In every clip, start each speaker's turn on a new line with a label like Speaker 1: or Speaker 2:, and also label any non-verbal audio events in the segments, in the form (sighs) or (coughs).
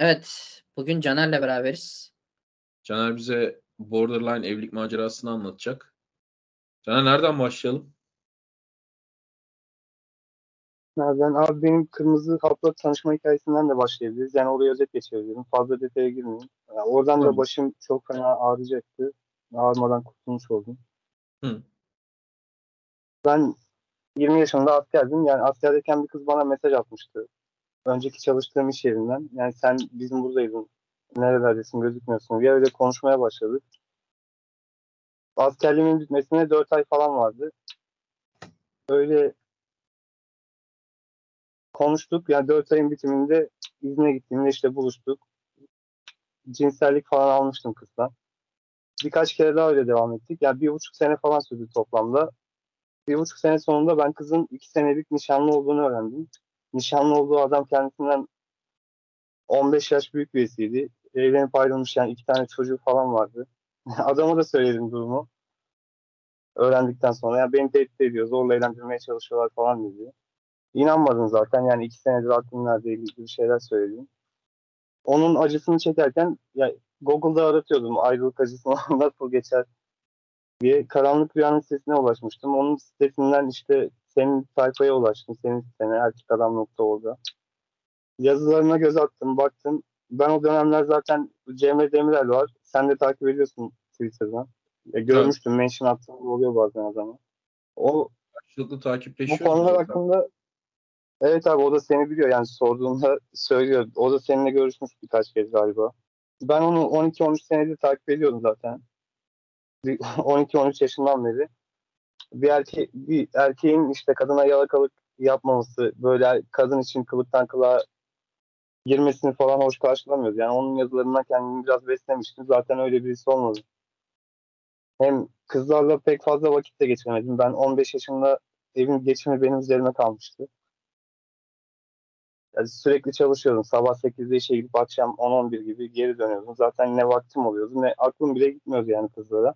Speaker 1: Evet, bugün Caner'le beraberiz.
Speaker 2: Caner bize Borderline evlilik macerasını anlatacak. Caner nereden başlayalım?
Speaker 3: Nereden? Abi benim kırmızı hapla tanışma hikayesinden de başlayabiliriz. Yani oraya özet geçebilirim. Fazla detaya girmeyeyim. Yani oradan
Speaker 2: Tamam.
Speaker 3: da başım çok fena ağrıyacaktı. Ağrımadan kurtulmuş oldum.
Speaker 2: Hı.
Speaker 3: Ben 20 yaşında askerdim. Yani askerdeyken bir kız bana mesaj atmıştı. Önceki çalıştığım iş yerinden. Yani sen bizim buradaydın. Nerelerdesin gözükmüyorsun diye öyle konuşmaya başladık. Askerliğimin bitmesine 4 ay falan vardı. Öyle konuştuk. Yani 4 ayın bitiminde izne gittiğimde işte buluştuk. Cinsellik falan almıştım kızdan. Birkaç kere daha öyle devam ettik. Yani bir buçuk sene falan sürdü toplamda. Bir buçuk sene sonunda ben kızın iki senelik nişanlı olduğunu öğrendim. Nişanlı olduğu adam kendisinden 15 yaş büyük birisiydi. Evlenip ayrılmış yani iki tane çocuğu falan vardı. (laughs) Adama da söyledim durumu. Öğrendikten sonra. Yani beni tehdit ediyor, zorla eğlendirmeye çalışıyorlar falan dedi. İnanmadım zaten yani iki senedir aklım nerede ilgili şeyler söyledim. Onun acısını çekerken ya Google'da aratıyordum ayrılık acısı (laughs) nasıl geçer diye karanlık rüyanın sitesine ulaşmıştım. Onun sitesinden işte senin sayfaya ulaştım. Senin sitene erkekadam.org'a. Yazılarına göz attım, baktım. Ben o dönemler zaten Cemre Demirel var. Sen de takip ediyorsun Twitter'dan. E, görmüştüm. Mention attığım oluyor bazen adama. O
Speaker 2: Karşılıklı
Speaker 3: bu
Speaker 2: takipleşiyoruz.
Speaker 3: konular hakkında evet abi o da seni biliyor yani sorduğunda söylüyor. O da seninle görüşmüş birkaç kez galiba. Ben onu 12-13 senedir takip ediyordum zaten. Bir (laughs) 12-13 yaşından beri. Bir, erke bir erkeğin işte kadına yalakalık yapmaması, böyle kadın için kılıktan kılığa girmesini falan hoş karşılamıyoruz. Yani onun yazılarından kendimi biraz beslemiştim. Zaten öyle birisi olmadı. Hem kızlarla pek fazla vakit de geçiremedim. Ben 15 yaşında evin geçimi benim üzerime kalmıştı. Yani sürekli çalışıyordum. Sabah 8'de işe gidip akşam 10-11 gibi geri dönüyordum. Zaten ne vaktim oluyordu ne aklım bile gitmiyordu yani kızlara.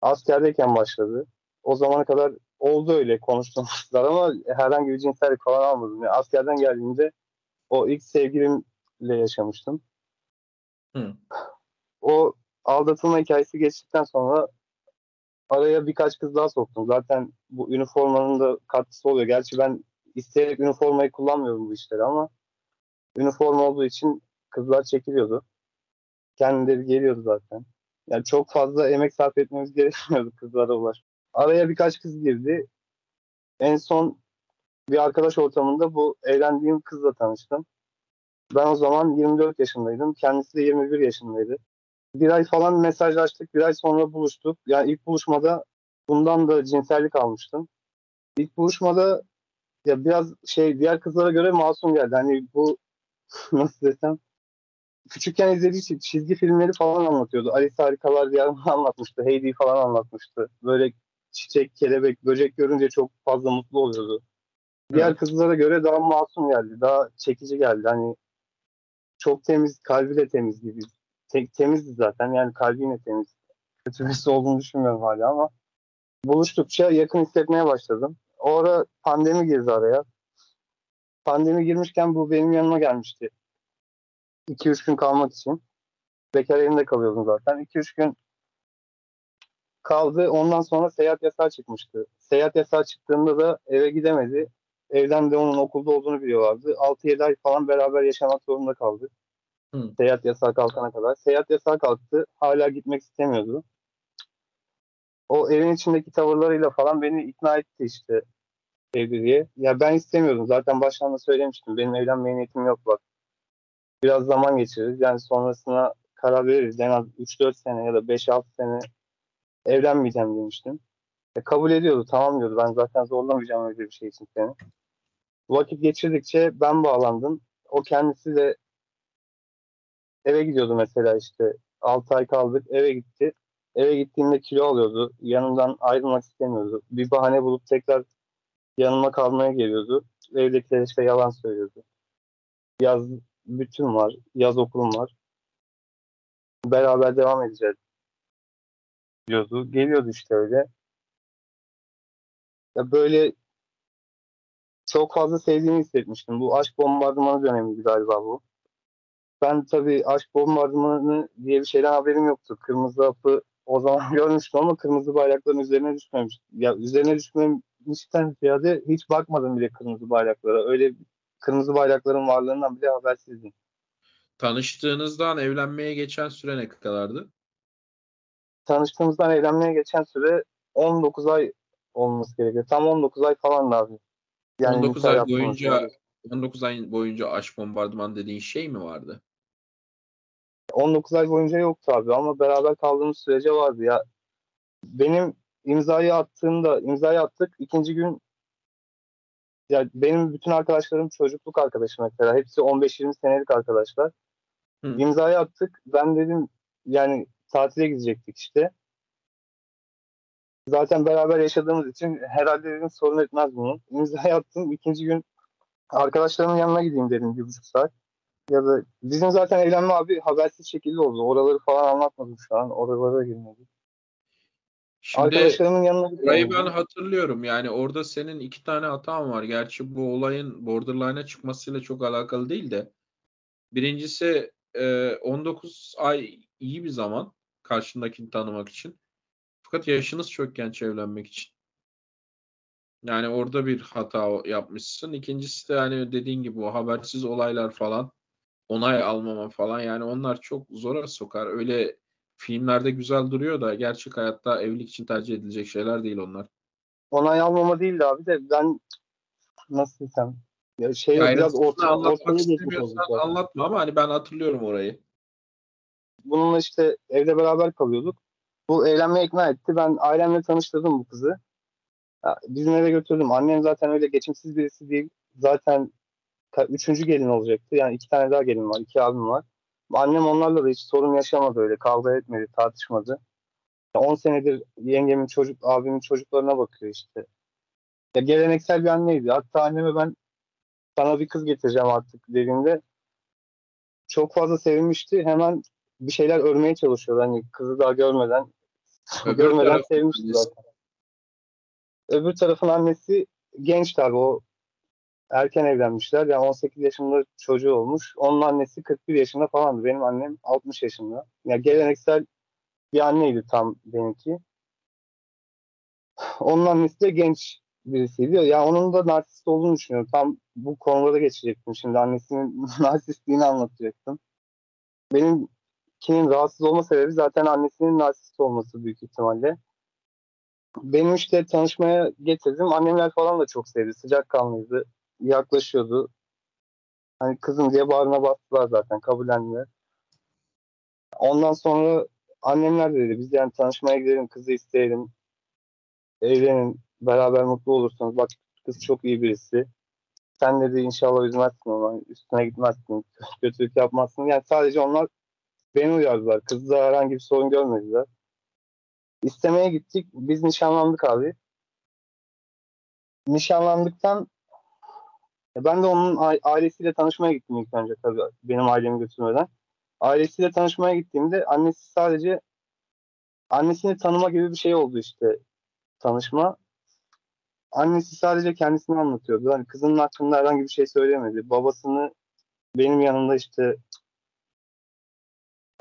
Speaker 3: Askerdeyken başladı. O zamana kadar oldu öyle konuştuğum kızlar ama herhangi bir cinsellik falan almadım. Yani askerden geldiğimde o ilk sevgilimle yaşamıştım.
Speaker 2: Hı.
Speaker 3: O aldatılma hikayesi geçtikten sonra araya birkaç kız daha soktum. Zaten bu üniformanın da katkısı oluyor. Gerçi ben isteyerek üniformayı kullanmıyorum bu işleri ama üniforma olduğu için kızlar çekiliyordu. Kendileri geliyordu zaten. Yani çok fazla emek sarf etmemiz gerekmiyordu kızlara ulaş. Araya birkaç kız girdi. En son bir arkadaş ortamında bu evlendiğim kızla tanıştım. Ben o zaman 24 yaşındaydım. Kendisi de 21 yaşındaydı. Bir ay falan mesajlaştık. Bir ay sonra buluştuk. Yani ilk buluşmada bundan da cinsellik almıştım. İlk buluşmada ya biraz şey diğer kızlara göre masum geldi. Hani bu (laughs) nasıl desem küçükken izlediği çi- çizgi filmleri falan anlatıyordu. Alice Harikalar Diyarı'nı (laughs) anlatmıştı. Heidi falan anlatmıştı. Böyle çiçek, kelebek, böcek görünce çok fazla mutlu oluyordu. Diğer
Speaker 2: Evet.
Speaker 3: kızlara göre daha masum geldi. Daha çekici geldi. Hani çok temiz, kalbi de temiz gibi. Te- temizdi zaten. Yani kalbi yine temiz. Kötü birisi olduğunu düşünmüyorum hala ama buluştukça yakın hissetmeye başladım. O ara pandemi girdi araya. Pandemi girmişken bu benim yanıma gelmişti. 2-3 gün kalmak için. Bekar evinde kalıyordum zaten. 2-3 gün kaldı. Ondan sonra seyahat yasağı çıkmıştı. Seyahat yasağı çıktığında da eve gidemedi. Evden de onun okulda olduğunu biliyorlardı. 6-7 ay falan beraber yaşamak zorunda kaldı.
Speaker 2: Hı.
Speaker 3: Seyahat yasağı kalkana kadar. Seyahat yasağı kalktı. Hala gitmek istemiyordu. O evin içindeki tavırlarıyla falan beni ikna etti işte evliliğe. Ya ben istemiyordum. Zaten baştan da söylemiştim. Benim evlenmeye niyetim yok bak. Biraz zaman geçiririz. Yani sonrasına karar veririz. En az 3-4 sene ya da 5-6 sene evlenmeyeceğim demiştim. E, kabul ediyordu. Tamam diyordu. Ben zaten zorlamayacağım öyle bir şey için seni. Vakit geçirdikçe ben bağlandım. O kendisi de eve gidiyordu mesela işte. 6 ay kaldık. Eve gitti. Eve gittiğimde kilo alıyordu. Yanımdan ayrılmak istemiyordu. Bir bahane bulup tekrar yanıma kalmaya geliyordu. Evdekiler işte yalan söylüyordu. Yaz bütün var. Yaz okulum var. Beraber devam edeceğiz diyordu. Geliyordu işte öyle. Ya böyle çok fazla sevdiğimi hissetmiştim. Bu aşk bombardımanı dönemiydi galiba bu. Ben tabii aşk bombardımanı diye bir şeyden haberim yoktu. Kırmızı hapı o zaman (laughs) görmüştüm ama kırmızı bayrakların üzerine düşmemiş. Ya üzerine düşmemişten ziyade hiç bakmadım bile kırmızı bayraklara. Öyle kırmızı bayrakların varlığından bile habersizdim.
Speaker 2: Tanıştığınızdan evlenmeye geçen süre ne kadardı?
Speaker 3: Tanıştığımızdan evlenmeye geçen süre 19 ay olması gerekiyor. Tam 19 ay falan abi.
Speaker 2: 19
Speaker 3: nikah
Speaker 2: ay
Speaker 3: yaptığımız
Speaker 2: boyunca
Speaker 3: süre.
Speaker 2: 19 ay boyunca aşk bombardıman dediğin şey mi vardı?
Speaker 3: 19 ay boyunca yoktu abi ama beraber kaldığımız sürece vardı ya. Benim imzayı attığımda imzayı attık ikinci gün ya benim bütün arkadaşlarım çocukluk arkadaşım mesela. Hepsi 15-20 senelik arkadaşlar.
Speaker 2: Hı.
Speaker 3: İmzayı attık. Ben dedim yani tatile gidecektik işte. Zaten beraber yaşadığımız için herhalde dedim sorun etmez bunu. İmzayı attım. ikinci gün arkadaşlarımın yanına gideyim dedim bir buçuk saat. Ya da bizim zaten evlenme abi habersiz şekilde oldu. Oraları falan anlatmadım şu an. Oralara girmedik.
Speaker 2: Şimdi
Speaker 3: Arkadaşlarımın yanına.
Speaker 2: Burayı ben hatırlıyorum. Yani orada senin iki tane hatan var. Gerçi bu olayın borderline'a çıkmasıyla çok alakalı değil de. Birincisi e, 19 ay iyi bir zaman karşındakini tanımak için. Fakat yaşınız çok genç evlenmek için. Yani orada bir hata yapmışsın. İkincisi de hani dediğin gibi o habersiz olaylar falan onay almama falan yani onlar çok zora sokar. Öyle filmlerde güzel duruyor da gerçek hayatta evlilik için tercih edilecek şeyler değil onlar.
Speaker 3: Onay almama değildi abi de ben nasıl desem ya şey biraz orta,
Speaker 2: anlatmak
Speaker 3: ortaya
Speaker 2: istemiyorsan anlatma ama hani ben hatırlıyorum orayı.
Speaker 3: Bununla işte evde beraber kalıyorduk. Bu evlenmeye ikna etti. Ben ailemle tanıştırdım bu kızı. Ya, bizim eve götürdüm. Annem zaten öyle geçimsiz birisi değil. Zaten üçüncü gelin olacaktı. Yani iki tane daha gelin var. iki abim var. Annem onlarla da hiç sorun yaşamadı öyle. Kavga etmedi, tartışmadı. Ya 10 senedir yengemin çocuk, abimin çocuklarına bakıyor işte. Ya geleneksel bir anneydi. Hatta anneme ben sana bir kız getireceğim artık dediğimde çok fazla sevinmişti. Hemen bir şeyler örmeye çalışıyordu. Hani kızı daha görmeden
Speaker 2: Öbür (laughs)
Speaker 3: görmeden sevmişti zaten. Öbür tarafın annesi genç tabii o erken evlenmişler. Yani 18 yaşında çocuğu olmuş. Onun annesi 41 yaşında falandı. Benim annem 60 yaşında. Yani geleneksel bir anneydi tam benimki. Onun annesi de genç birisiydi. Ya onun da narsist olduğunu düşünüyorum. Tam bu konulara geçecektim. Şimdi annesinin (laughs) narsistliğini anlatacaktım. Benimkinin rahatsız olma sebebi zaten annesinin narsist olması büyük ihtimalle. Benim işte tanışmaya getirdim. Annemler falan da çok sevdi. Sıcakkanlıydı. Yaklaşıyordu. Hani kızım diye bağrına bastılar zaten. Kabullendiler. Ondan sonra annemler de dedi biz yani tanışmaya gidelim, kızı isteyelim. Evlenin, beraber mutlu olursunuz. Bak kız çok iyi birisi. Sen dedi inşallah üzmezsin ona, üstüne gitmezsin, kötülük yapmazsın. Yani sadece onlar beni uyardılar. Kızda herhangi bir sorun görmediler. İstemeye gittik. Biz nişanlandık abi. Nişanlandıktan ya ben de onun ailesiyle tanışmaya gittim ilk önce tabii benim ailemi götürmeden. Ailesiyle tanışmaya gittiğimde annesi sadece annesini tanıma gibi bir şey oldu işte tanışma. Annesi sadece kendisini anlatıyordu. Hani kızının hakkında herhangi bir şey söyleyemedi. Babasını benim yanımda işte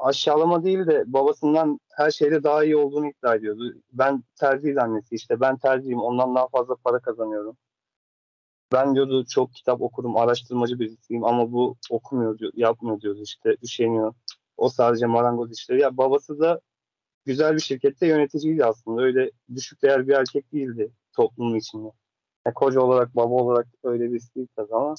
Speaker 3: aşağılama değil de babasından her şeyde daha iyi olduğunu iddia ediyordu. Ben tercih annesi işte ben tercihim ondan daha fazla para kazanıyorum. Ben diyordu çok kitap okurum, araştırmacı birisiyim ama bu okumuyor, diyor, yapmıyor diyordu işte, üşeniyor. O sadece marangoz işleri. Ya babası da güzel bir şirkette yöneticiydi aslında. Öyle düşük değer bir erkek değildi toplumun içinde. Ya koca olarak, baba olarak öyle birisi değil tabii ama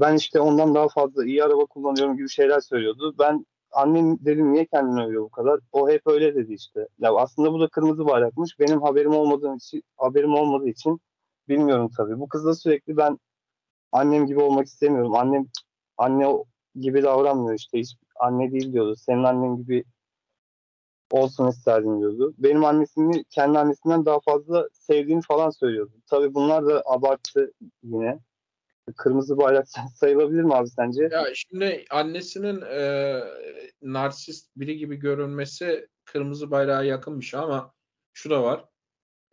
Speaker 3: ben işte ondan daha fazla iyi araba kullanıyorum gibi şeyler söylüyordu. Ben annem dedim niye kendini övüyor bu kadar? O hep öyle dedi işte. Ya aslında bu da kırmızı bayrakmış. Benim haberim olmadığı için, haberim olmadığı için bilmiyorum tabii. Bu kız da sürekli ben annem gibi olmak istemiyorum. Annem anne gibi davranmıyor işte. Hiç anne değil diyordu. Senin annen gibi olsun isterdim diyordu. Benim annesini kendi annesinden daha fazla sevdiğini falan söylüyordu. Tabii bunlar da abarttı yine. Kırmızı bayrak (laughs) sayılabilir mi abi sence?
Speaker 2: Ya şimdi annesinin e, narsist biri gibi görünmesi kırmızı bayrağa yakın bir şey ama şu da var.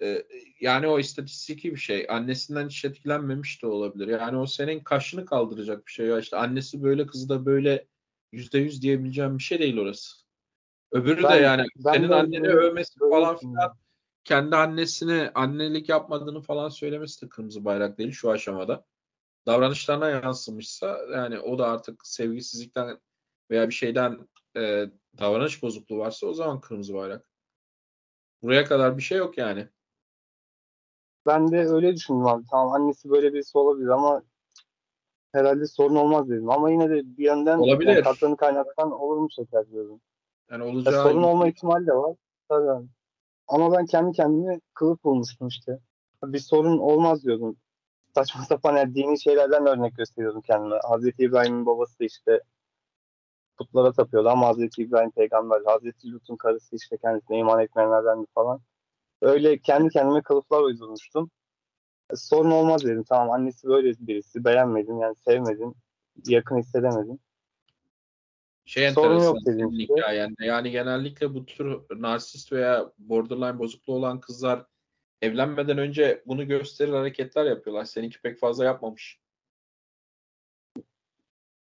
Speaker 2: e, yani o istatistiki bir şey. Annesinden hiç etkilenmemiş de olabilir. Yani o senin kaşını kaldıracak bir şey. Ya işte annesi böyle kızı da böyle yüzde yüz diyebileceğim bir şey değil orası. Öbürü de
Speaker 3: Ben-
Speaker 2: yani
Speaker 3: ben
Speaker 2: senin
Speaker 3: de
Speaker 2: anneni övmesi falan filan kendi annesini annelik yapmadığını falan söylemesi de kırmızı bayrak değil şu aşamada. Davranışlarına yansımışsa yani o da artık sevgisizlikten veya bir şeyden e, davranış bozukluğu varsa o zaman kırmızı bayrak. Buraya kadar bir şey yok yani.
Speaker 3: Ben de öyle düşündüm abi. Tamam annesi böyle birisi olabilir ama herhalde sorun olmaz dedim. Ama yine de bir yönden
Speaker 2: Olabilir.
Speaker 3: yani katlanı kaynaktan olur mu şeker diyorum.
Speaker 2: Yani
Speaker 3: Ya
Speaker 2: olacağı
Speaker 3: sorun olma ihtimali de var. Tabii abi. Ama ben kendi kendime kılıf bulmuştum işte. Bir sorun olmaz diyordum. Saçma sapan yani dini şeylerden örnek gösteriyordum kendime. Hazreti İbrahim'in babası işte putlara tapıyordu ama Hazreti İbrahim peygamber, Hazreti Lut'un karısı işte kendisine iman etmeyenlerdendi falan. Öyle kendi kendime kılıflar uydurmuştum. E, Sorun olmaz dedim. Tamam annesi böyle birisi. Beğenmedim yani sevmedim. Yakın hissedemedim.
Speaker 2: şey
Speaker 3: sorun yok dedim işte.
Speaker 2: hikayende. Yani genellikle bu tür narsist veya borderline bozukluğu olan kızlar evlenmeden önce bunu gösterir hareketler yapıyorlar. Seninki pek fazla yapmamış.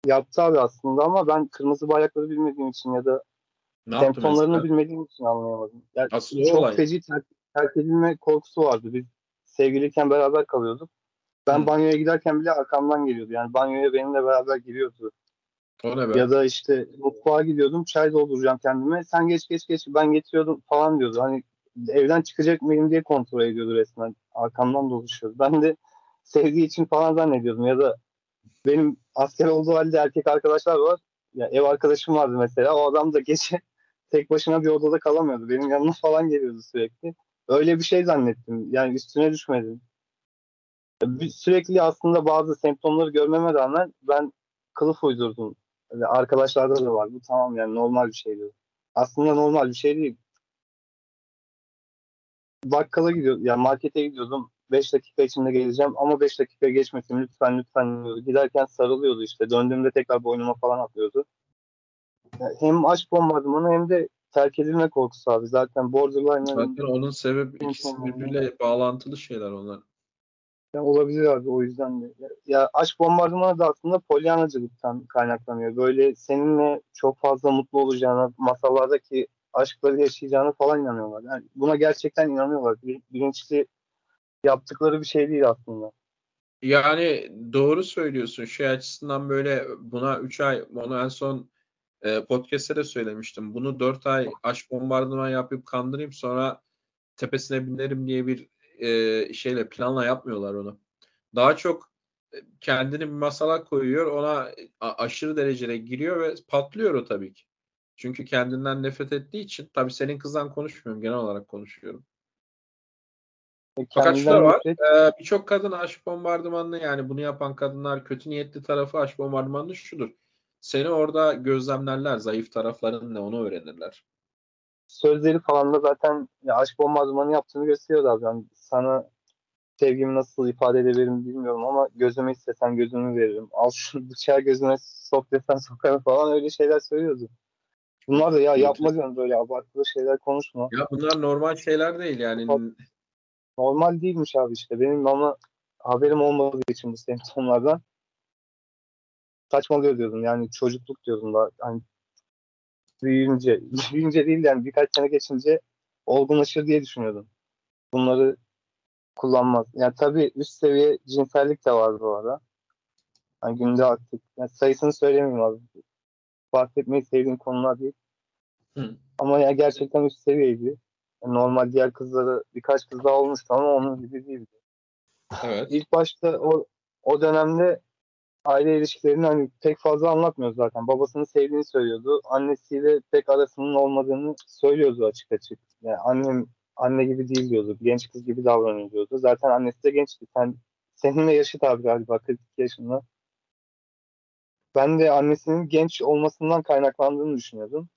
Speaker 3: Yaptı abi aslında ama ben kırmızı bayrakları bilmediğim için ya da
Speaker 2: Ne
Speaker 3: semptomlarını bilmediğim için anlayamadım. Yani
Speaker 2: Asıl
Speaker 3: çok
Speaker 2: olay.
Speaker 3: feci terk, terk edilme korkusu vardı. Biz sevgiliyken beraber kalıyorduk. Ben
Speaker 2: Hı.
Speaker 3: banyoya giderken bile arkamdan geliyordu. Yani banyoya benimle beraber giriyordu.
Speaker 2: O ne be?
Speaker 3: Ya da işte mutfağa gidiyordum çay dolduracağım kendime. Sen geç geç geç ben getiriyordum falan diyordu. Hani evden çıkacak mıyım diye kontrol ediyordu resmen. Arkamdan dolaşıyordu. Ben de sevdiği için falan zannediyordum. Ya da benim asker olduğu halde erkek arkadaşlar var. Ya ev arkadaşım vardı mesela. O adam da gece (laughs) tek başına bir odada kalamıyordu. Benim yanıma falan geliyordu sürekli. Öyle bir şey zannettim. Yani üstüne düşmedim. Sürekli aslında bazı semptomları görmeme rağmen ben kılıf uydurdum. Arkadaşlarda da var. Bu tamam yani normal bir şey diyor. Aslında normal bir şey değil. Bakkala gidiyordum. Yani markete gidiyordum. 5 dakika içinde geleceğim ama 5 dakika geçmesin lütfen lütfen diyordu. Giderken sarılıyordu işte. Döndüğümde tekrar boynuma falan atlıyordu. Yani hem aşk bombardımanı hem de terk edilme korkusu abi. Zaten borderline'ın
Speaker 2: Zaten onun sebebi ikisi birbiriyle bağlantılı şeyler onlar.
Speaker 3: Ya olabilir abi o yüzden de. Ya, aşk bombardımanı da aslında polyanacılıktan kaynaklanıyor. Böyle seninle çok fazla mutlu olacağına, masallardaki aşkları yaşayacağına falan inanıyorlar. Yani buna gerçekten inanıyorlar. Bilinçli yaptıkları bir şey değil aslında.
Speaker 2: Yani doğru söylüyorsun. Şey açısından böyle buna 3 ay, onu en son e, podcast'te de söylemiştim. Bunu 4 ay aşk bombardıman yapıp kandırayım sonra tepesine binerim diye bir e, şeyle planla yapmıyorlar onu. Daha çok e, kendini bir masala koyuyor. Ona aşırı derecede giriyor ve patlıyor o tabii ki. Çünkü kendinden nefret ettiği için. Tabii senin kızdan konuşmuyorum. Genel olarak konuşuyorum.
Speaker 3: E,
Speaker 2: Fakat şu da var. e, Birçok kadın aşk bombardımanını yani bunu yapan kadınlar kötü niyetli tarafı aşk bombardımanı şudur. Seni orada gözlemlerler. Zayıf tarafların ne onu öğrenirler.
Speaker 3: sözleri falan da zaten ya aşk bombardımanı yaptığını gösteriyor abi. Yani sana sevgimi nasıl ifade edebilirim bilmiyorum ama gözümü istesen gözümü veririm. Al şu (laughs) bıçağı gözüme sok desen sokarım falan öyle şeyler söylüyordu. Bunlar da ya yapma diyorum böyle abartılı şeyler konuşma.
Speaker 2: Ya bunlar normal şeyler değil yani.
Speaker 3: Normal değilmiş abi işte. Benim ama haberim olmadığı için bu semptomlardan saçmalıyor diyordum. Yani çocukluk diyordum da hani büyüyünce, (laughs) büyüyünce değil yani birkaç sene geçince olgunlaşır diye düşünüyordum. Bunları kullanmaz. Yani tabii üst seviye cinsellik de var bu arada. Hani günde aktif. Yani sayısını söylemeyeyim abi. Bahsetmeyi sevdiğim konular değil.
Speaker 2: Hı.
Speaker 3: Ama ya gerçekten üst seviyeydi. Yani normal diğer kızları birkaç kız daha olmuştu ama onun gibi değildi.
Speaker 2: Evet.
Speaker 3: İlk başta o o dönemde aile ilişkilerini hani pek fazla anlatmıyor zaten. Babasını sevdiğini söylüyordu. Annesiyle pek arasının olmadığını söylüyordu açık açık. Yani annem anne gibi değil diyordu. Genç kız gibi davranıyor diyordu. Zaten annesi de gençti. Sen seninle yaşıt abi galiba 42 yaşında. Ben de annesinin genç olmasından kaynaklandığını düşünüyordum.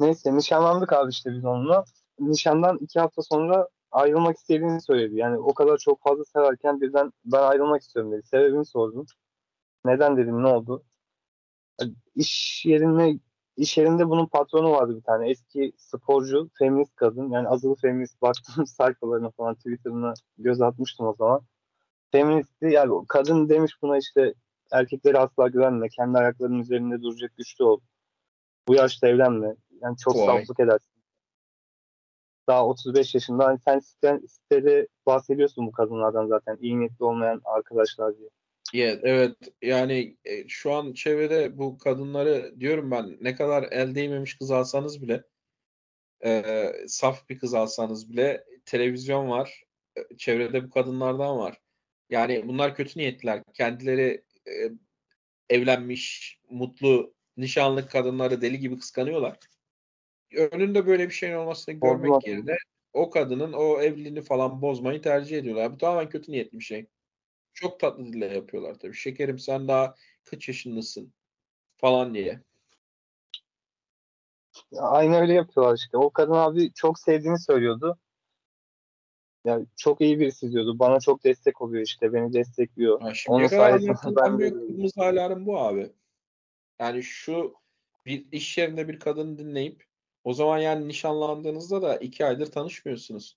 Speaker 3: Neyse nişanlandık abi işte biz onunla. Nişandan iki hafta sonra ayrılmak istediğini söyledi. Yani o kadar çok fazla severken birden ben ayrılmak istiyorum dedi. Sebebini sordum. Neden dedim ne oldu? İş yerine iş yerinde bunun patronu vardı bir tane. Eski sporcu, feminist kadın. Yani azılı feminist baktım (laughs) sayfalarına falan Twitter'ına göz atmıştım o zaman. Feministi yani kadın demiş buna işte erkeklere asla güvenme. Kendi ayaklarının üzerinde duracak güçlü ol. Bu yaşta evlenme. Yani çok saflık edersin. Daha 35 yaşında. Hani sen siten, sitede bahsediyorsun bu kadınlardan zaten. iyi niyetli olmayan arkadaşlar diye.
Speaker 2: Yeah, evet yani e, şu an çevrede bu kadınları diyorum ben ne kadar el değmemiş kız alsanız bile e, saf bir kız alsanız bile televizyon var. E, çevrede bu kadınlardan var. Yani bunlar kötü niyetliler. Kendileri e, evlenmiş, mutlu, nişanlı kadınları deli gibi kıskanıyorlar. Önünde böyle bir şeyin olmasını görmek yerine o kadının o evliliğini falan bozmayı tercih ediyorlar. Bu tamamen kötü niyetli bir şey. Çok tatlı dille yapıyorlar tabii. Şekerim sen daha kaç yaşındasın falan diye.
Speaker 3: Aynı öyle yapıyorlar işte. O kadın abi çok sevdiğini söylüyordu. Yani çok iyi birisi diyordu. Bana çok destek oluyor işte. Beni destekliyor.
Speaker 2: Şimdiye
Speaker 3: Onun sayesinde ben
Speaker 2: en büyük kırmızı alarm bu abi. Yani şu bir iş yerinde bir kadını dinleyip o zaman yani nişanlandığınızda da iki aydır tanışmıyorsunuz.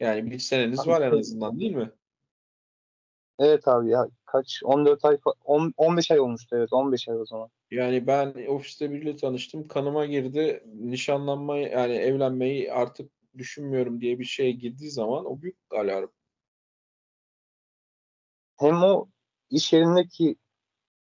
Speaker 2: Yani bir seneniz
Speaker 3: Abi
Speaker 2: var en azından değil mi?
Speaker 3: Evet abi ya kaç 14 ay fa- on- 15 ay olmuştu evet 15 ay o zaman.
Speaker 2: Yani ben ofiste biriyle tanıştım. Kanıma girdi. Nişanlanmayı yani evlenmeyi artık düşünmüyorum diye bir şeye girdiği zaman o büyük alarm.
Speaker 3: Hem o iş yerindeki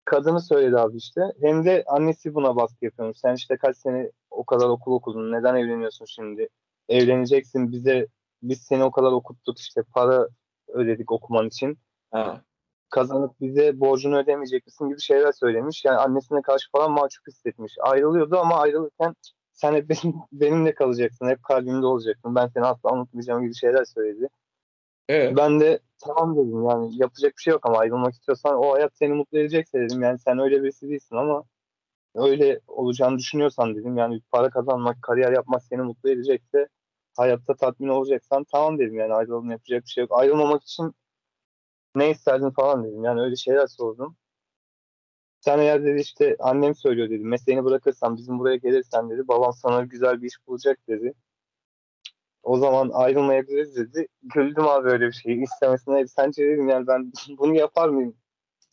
Speaker 3: kadını söyledi abi işte. Hem de annesi buna baskı yapıyormuş. Sen işte kaç sene o kadar okul okudun. Neden evleniyorsun şimdi? Evleneceksin bize biz seni o kadar okuttuk işte para ödedik okuman için.
Speaker 2: Ha.
Speaker 3: Kazanıp bize borcunu ödemeyecek misin gibi şeyler söylemiş. Yani annesine karşı falan mahcup hissetmiş. Ayrılıyordu ama ayrılırken sen hep benim, (laughs) benimle kalacaksın. Hep kalbimde olacaksın. Ben seni asla unutmayacağım gibi şeyler söyledi.
Speaker 2: Evet.
Speaker 3: Ben de tamam dedim yani yapacak bir şey yok ama ayrılmak istiyorsan o hayat seni mutlu edecekse dedim. Yani sen öyle birisi değilsin ama öyle olacağını düşünüyorsan dedim. Yani para kazanmak, kariyer yapmak seni mutlu edecekse hayatta tatmin olacaksan tamam dedim yani ayrılalım yapacak bir şey yok. Ayrılmamak için ne isterdin falan dedim. Yani öyle şeyler sordum. Sen eğer dedi işte annem söylüyor dedi. Mesleğini bırakırsan bizim buraya gelirsen dedi. Babam sana güzel bir iş bulacak dedi. O zaman ayrılmayabiliriz dedi. Güldüm abi öyle bir şeyi. İstemesine sence dedim yani ben (laughs) bunu yapar mıyım?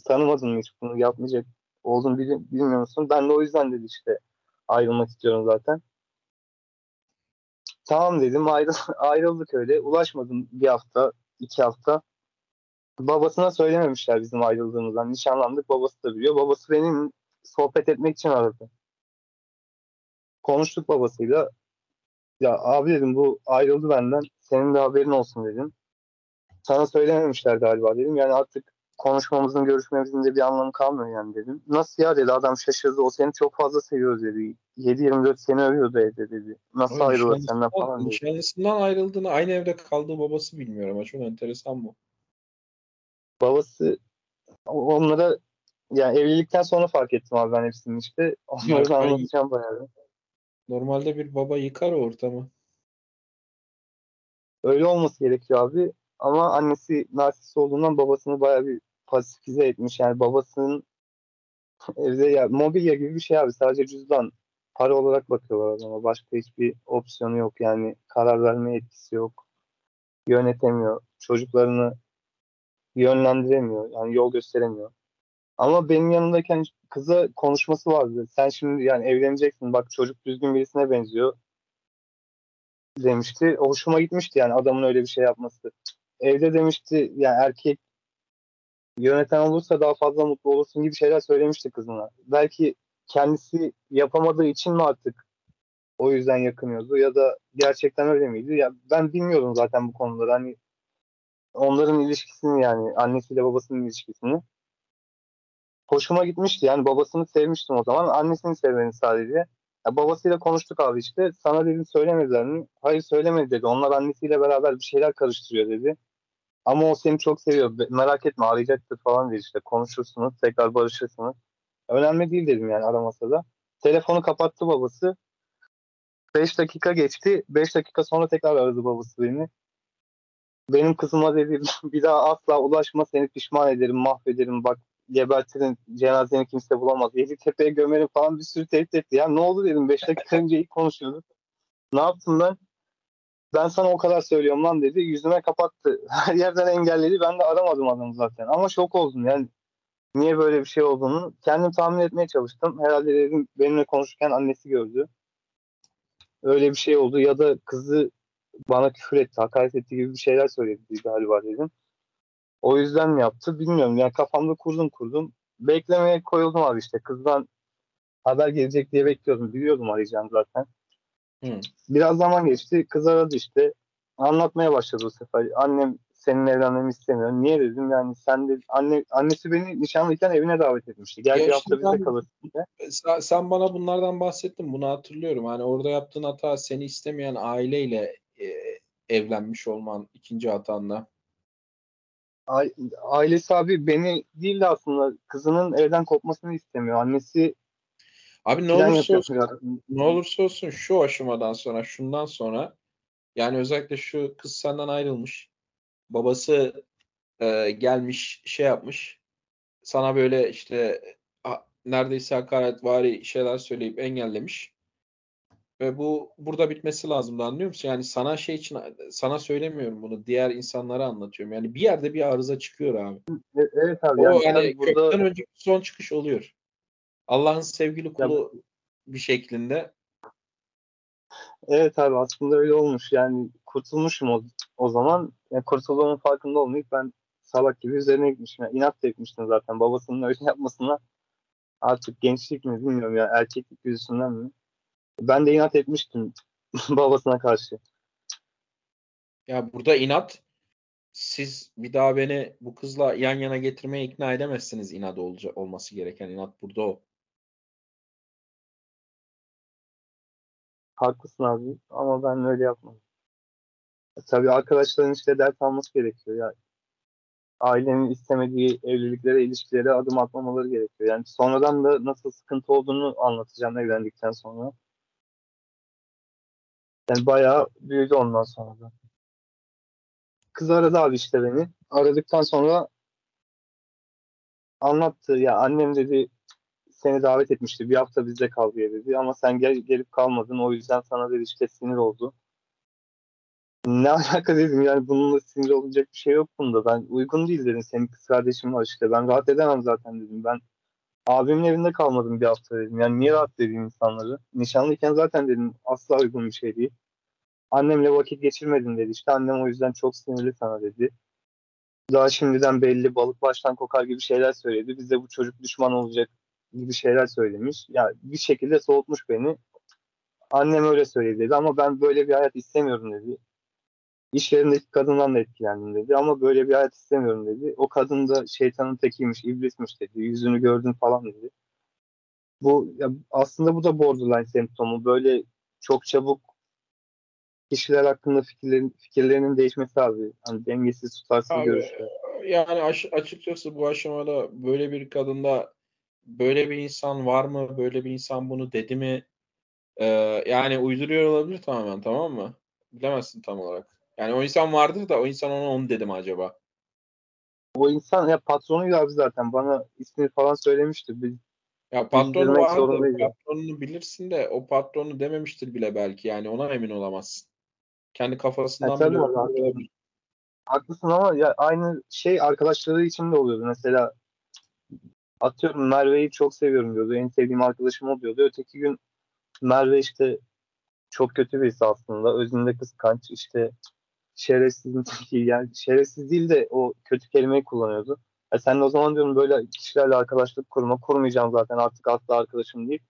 Speaker 3: Tanımadın mı hiç bunu yapmayacak olduğunu bili- bilmiyor musun? Ben de o yüzden dedi işte ayrılmak istiyorum zaten. Tamam dedim ayrı, (laughs) ayrıldık öyle. Ulaşmadım bir hafta, iki hafta. Babasına söylememişler bizim ayrıldığımızdan. Nişanlandık babası da biliyor. Babası benim sohbet etmek için aradı. Konuştuk babasıyla. Ya abi dedim bu ayrıldı benden. Senin de haberin olsun dedim. Sana söylememişler galiba dedim. Yani artık konuşmamızın, görüşmemizin de bir anlamı kalmıyor yani dedim. Nasıl ya dedi adam şaşırdı. O seni çok fazla seviyor dedi. 7-24 seni övüyordu evde dedi. Nasıl
Speaker 2: Ama
Speaker 3: ayrılır senden falan dedi.
Speaker 2: Nişanlısından ayrıldığını aynı evde kaldığı babası bilmiyor ama çok enteresan bu.
Speaker 3: Babası onlara yani evlilikten sonra fark ettim abi ben hepsini işte. Onları da anlatacağım bayağı.
Speaker 2: Normalde bir baba yıkar ortamı.
Speaker 3: Öyle olması gerekiyor abi. Ama annesi narsist olduğundan babasını bayağı bir pasifize etmiş. Yani babasının (laughs) evde ya mobilya gibi bir şey abi. Sadece cüzdan. Para olarak bakıyorlar adama. Başka hiçbir opsiyonu yok. Yani karar verme yetkisi yok. Yönetemiyor. Çocuklarını yönlendiremiyor. Yani yol gösteremiyor. Ama benim yanımdayken kıza konuşması vardı. Sen şimdi yani evleneceksin. Bak çocuk düzgün birisine benziyor demişti. Hoşuma gitmişti yani adamın öyle bir şey yapması. Evde demişti yani erkek yöneten olursa daha fazla mutlu olursun gibi şeyler söylemişti kızına. Belki kendisi yapamadığı için mi artık o yüzden yakınıyordu ya da gerçekten öyle miydi? Ya ben bilmiyorum zaten bu konuları. Hani onların ilişkisini yani annesiyle babasının ilişkisini. Hoşuma gitmişti. Yani babasını sevmiştim o zaman. Annesini sevmeni sadece. Ya babasıyla konuştuk abi işte. Sana dedim söylemediler mi? Hayır söylemedi dedi. Onlar annesiyle beraber bir şeyler karıştırıyor dedi. Ama o seni çok seviyor. Merak etme arayacaktır falan dedi işte. Konuşursunuz. Tekrar barışırsınız. Önemli değil dedim yani aramasa da. Telefonu kapattı babası. 5 dakika geçti. 5 dakika sonra tekrar aradı babası beni. Benim kızıma dedi (laughs) bir daha asla ulaşma seni pişman ederim mahvederim bak gebertirin cenazeni kimse bulamaz. Yeditepe'ye gömerim falan bir sürü tehdit etti. Ya ne oldu dedim 5 dakika önce ilk konuşuyorduk. Ne yaptım ben? Ben sana o kadar söylüyorum lan dedi. Yüzüme kapattı. (laughs) Her yerden engelledi. Ben de aramadım adamı zaten. Ama şok oldum yani. Niye böyle bir şey olduğunu kendim tahmin etmeye çalıştım. Herhalde dedim benimle konuşurken annesi gördü. Öyle bir şey oldu ya da kızı bana küfür etti, hakaret etti gibi bir şeyler söyledi galiba dedim. O yüzden mi yaptı bilmiyorum. Yani kafamda kurdum kurdum. Beklemeye koyuldum abi işte. Kızdan haber gelecek diye bekliyordum. Biliyordum arayacağını zaten.
Speaker 2: Hı.
Speaker 3: Biraz zaman geçti. Kız aradı işte. Anlatmaya başladı bu sefer. Annem senin evlenmemi istemiyor. Niye dedim yani sen de anne annesi beni nişanlıyken evine davet etmişti. Gel bir hafta bizde kalırsın diye.
Speaker 2: Sen, sen bana bunlardan bahsettin. Bunu hatırlıyorum. Hani orada yaptığın hata seni istemeyen aileyle e, evlenmiş olman ikinci hatanla.
Speaker 3: Ai- Ailesi abi beni değil de aslında kızının evden kopmasını istemiyor. Annesi
Speaker 2: Abi ne olursa olsun, ne olursa olsun şu aşamadan sonra, şundan sonra yani özellikle şu kız senden ayrılmış. Babası e, gelmiş, şey yapmış. Sana böyle işte a- neredeyse hakaretvari şeyler söyleyip engellemiş. Ve bu burada bitmesi lazımdı anlıyor musun? Yani sana şey için sana söylemiyorum bunu. Diğer insanlara anlatıyorum. Yani bir yerde bir arıza çıkıyor abi.
Speaker 3: E- Evet abi
Speaker 2: O
Speaker 3: yani tabii burada
Speaker 2: kökten önceki son çıkış oluyor. Allah'ın sevgili kulu bir şeklinde.
Speaker 3: evet abi aslında öyle olmuş. Yani kurtulmuşum o, o zaman. Yani kurtulduğumun farkında olmayıp ben salak gibi üzerine gitmişim. Yani inat da etmiştim zaten babasının öyle yapmasına. Artık gençlik mi bilmiyorum ya erkeklik yüzünden mi? Ben de inat etmiştim (laughs) babasına karşı.
Speaker 2: Ya burada inat siz bir daha beni bu kızla yan yana getirmeye ikna edemezsiniz inat olca, olması gereken inat burada o.
Speaker 3: Haklısın abi ama ben öyle yapmadım. E, Tabii arkadaşların işte ders alması gerekiyor ya. Ailenin istemediği evliliklere, ilişkilere adım atmamaları gerekiyor. Yani sonradan da nasıl sıkıntı olduğunu anlatacağım evlendikten sonra. Yani bayağı büyüdü ondan sonra da. Kız aradı abi işte beni. Aradıktan sonra anlattı. Ya annem dedi seni davet etmişti. Bir hafta bizde kal diye dedi. Ama sen gel, gelip kalmadın. O yüzden sana dedi işte sinir oldu. Ne (laughs) alaka dedim yani bununla sinir olacak bir şey yok bunda. Ben uygun değil dedim. Senin kız kardeşin var işte. Ben rahat edemem zaten dedim. Ben abimin evinde kalmadım bir hafta dedim. Yani niye rahat edeyim insanları? Nişanlıyken zaten dedim asla uygun bir şey değil. Annemle vakit geçirmedin dedi. İşte annem o yüzden çok sinirli sana dedi. Daha şimdiden belli balık baştan kokar gibi şeyler söyledi. Bize bu çocuk düşman olacak gibi şeyler söylemiş. Yani bir şekilde soğutmuş beni. Annem öyle söyledi dedi ama ben böyle bir hayat istemiyorum dedi. İş yerindeki kadından da etkilendim dedi ama böyle bir hayat istemiyorum dedi. O kadın da şeytanın tekiymiş, iblismiş dedi. Yüzünü gördün falan dedi. Bu ya aslında bu da borderline semptomu. Böyle çok çabuk kişiler hakkında fikirlerin, fikirlerinin değişmesi abi. Hani dengesiz tutarsız
Speaker 2: Abi,
Speaker 3: görüşler.
Speaker 2: Yani açıkçası bu aşamada böyle bir kadında böyle bir insan var mı? Böyle bir insan bunu dedi mi? Ee, yani uyduruyor olabilir tamamen tamam mı? Bilemezsin tam olarak. Yani o insan vardır da o insan ona onu dedi mi acaba?
Speaker 3: O insan ya patronuydu abi zaten. Bana ismini falan söylemişti. Biz
Speaker 2: Ya
Speaker 3: zorundayız ya.
Speaker 2: patronunu bilirsin de o patronu dememiştir bile belki yani ona emin olamazsın. Kendi kafasından
Speaker 3: Ya tabii
Speaker 2: bile olabilir.
Speaker 3: haklısın ama ya aynı şey arkadaşları için de oluyordu. Mesela atıyorum Merve'yi çok seviyorum diyordu. En sevdiğim arkadaşım o diyordu. Öteki gün Merve işte çok kötü birisi aslında. Özünde kıskanç işte şerefsizin teki. Yani şerefsiz değil de o kötü kelimeyi kullanıyordu. Ya sen de o zaman diyorum böyle kişilerle arkadaşlık kurma. Kurmayacağım zaten artık asla arkadaşım değil.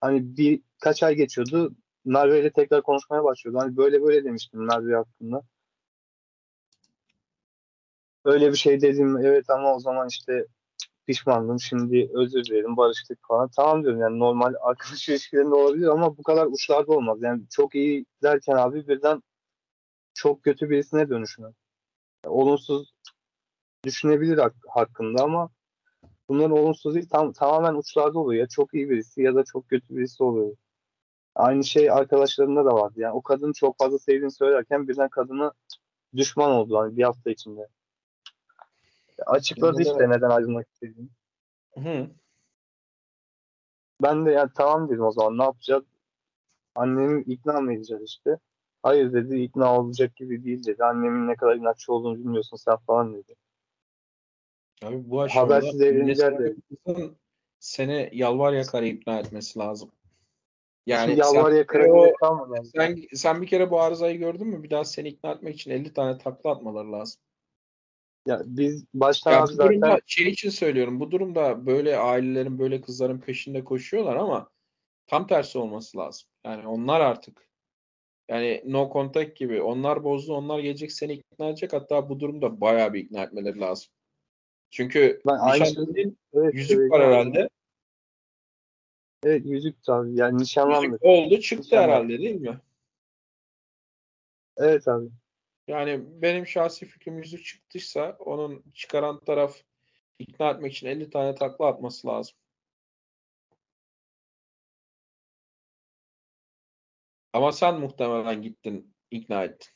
Speaker 3: Hani birkaç ay geçiyordu. Merve ile tekrar konuşmaya başlıyordu. Hani böyle böyle demiştim Merve hakkında. Öyle bir şey dedim evet ama o zaman işte pişmandım şimdi özür dilerim barıştık falan. Tamam diyorum yani normal arkadaş (laughs) ilişkilerinde olabilir ama bu kadar uçlarda olmaz. Yani çok iyi derken abi birden çok kötü birisine dönüşmek. Yani olumsuz düşünebilir hak- hakkında ama bunların olumsuz değil tam, tamamen uçlarda oluyor. Ya çok iyi birisi ya da çok kötü birisi oluyor. Aynı şey arkadaşlarında da vardı. Yani o kadını çok fazla sevdiğini söylerken birden kadına düşman oldu hani bir hafta içinde. Açıkladı işte neden ayrılmak istediğini.
Speaker 2: Hı.
Speaker 3: Ben de ya tamam dedim o zaman ne yapacağız? Annemi ikna mı edeceğiz işte. Hayır dedi ikna olacak gibi değil dedi. Annemin ne kadar inatçı olduğunu bilmiyorsun sen falan dedi.
Speaker 2: Abi bu aşamada
Speaker 3: Habersiz evleneceğiz
Speaker 2: anne
Speaker 3: de.
Speaker 2: kızın seni yalvar yakar ikna etmesi lazım. Yani
Speaker 3: Yalvar
Speaker 2: sen,
Speaker 3: yakara
Speaker 2: o-
Speaker 3: kalmadı.
Speaker 2: Sen, sen bir kere bu arızayı gördün mü? Bir daha seni ikna etmek için 50 tane takla atmaları lazım.
Speaker 3: Ya biz baştan
Speaker 2: Ya bu durumda
Speaker 3: zaten
Speaker 2: şey için söylüyorum. Bu durumda böyle ailelerin böyle kızların peşinde koşuyorlar ama tam tersi olması lazım. Yani onlar artık yani no contact gibi onlar bozdu onlar gelecek seni ikna edecek hatta bu durumda bayağı bir ikna etmeleri lazım. Çünkü
Speaker 3: Ben aynı
Speaker 2: nişan
Speaker 3: şeyi-
Speaker 2: dediğin
Speaker 3: evet,
Speaker 2: yüzük
Speaker 3: evet,
Speaker 2: var herhalde.
Speaker 3: Evet yüzük tabii. Yani
Speaker 2: Yüzük
Speaker 3: nişanlandık.
Speaker 2: oldu çıktı
Speaker 3: Nişanlandık.
Speaker 2: herhalde değil mi?
Speaker 3: Evet abi.
Speaker 2: Yani benim şahsi fikrim yüzük çıktıysa onun çıkaran taraf ikna etmek için 50 tane takla atması lazım. Ama sen muhtemelen gittin ikna ettin.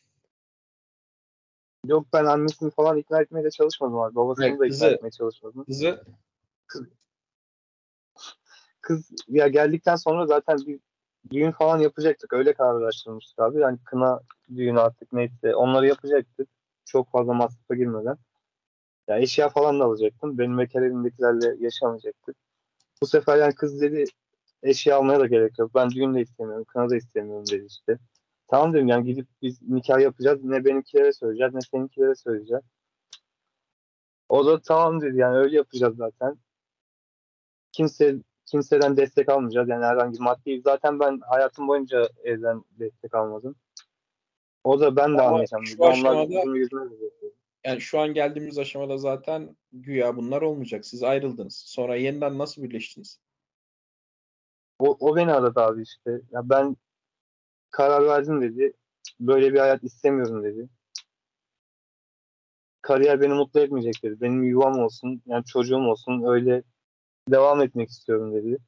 Speaker 3: Yok ben annesini falan ikna etmeye de çalışmadım abi. Babasını
Speaker 2: Evet,
Speaker 3: da ikna
Speaker 2: kızı-
Speaker 3: etmeye çalışmadım.
Speaker 2: Kızı
Speaker 3: Kız ya geldikten sonra zaten bir düğün falan yapacaktık. Öyle kararlaştırmıştık abi. Yani kına düğünü artık neyse onları yapacaktık. Çok fazla masrafa girmeden. Ya eşya falan da alacaktım. Benim bekar evindekilerle yaşamayacaktık. Bu sefer yani kız dedi eşya almaya da gerek yok. Ben düğün de istemiyorum. Kına da istemiyorum dedi işte. Tamam dedim yani gidip biz nikah yapacağız. Ne benimkilere söyleyeceğiz ne seninkilere söyleyeceğiz. O da tamam dedi yani öyle yapacağız zaten. Kimse kimseden destek almayacağız. Yani herhangi maddi zaten ben hayatım boyunca evden destek almadım. O da ben de
Speaker 2: Ama
Speaker 3: almayacağım
Speaker 2: şu aşamada- yani şu an geldiğimiz aşamada zaten güya bunlar olmayacak. Siz ayrıldınız. Sonra yeniden nasıl birleştiniz?
Speaker 3: O, o beni aradı abi işte. Ya ben karar verdim dedi. Böyle bir hayat istemiyorum dedi. Kariyer beni mutlu etmeyecek dedi. Benim yuvam olsun, yani çocuğum olsun öyle devam etmek istiyorum dedi.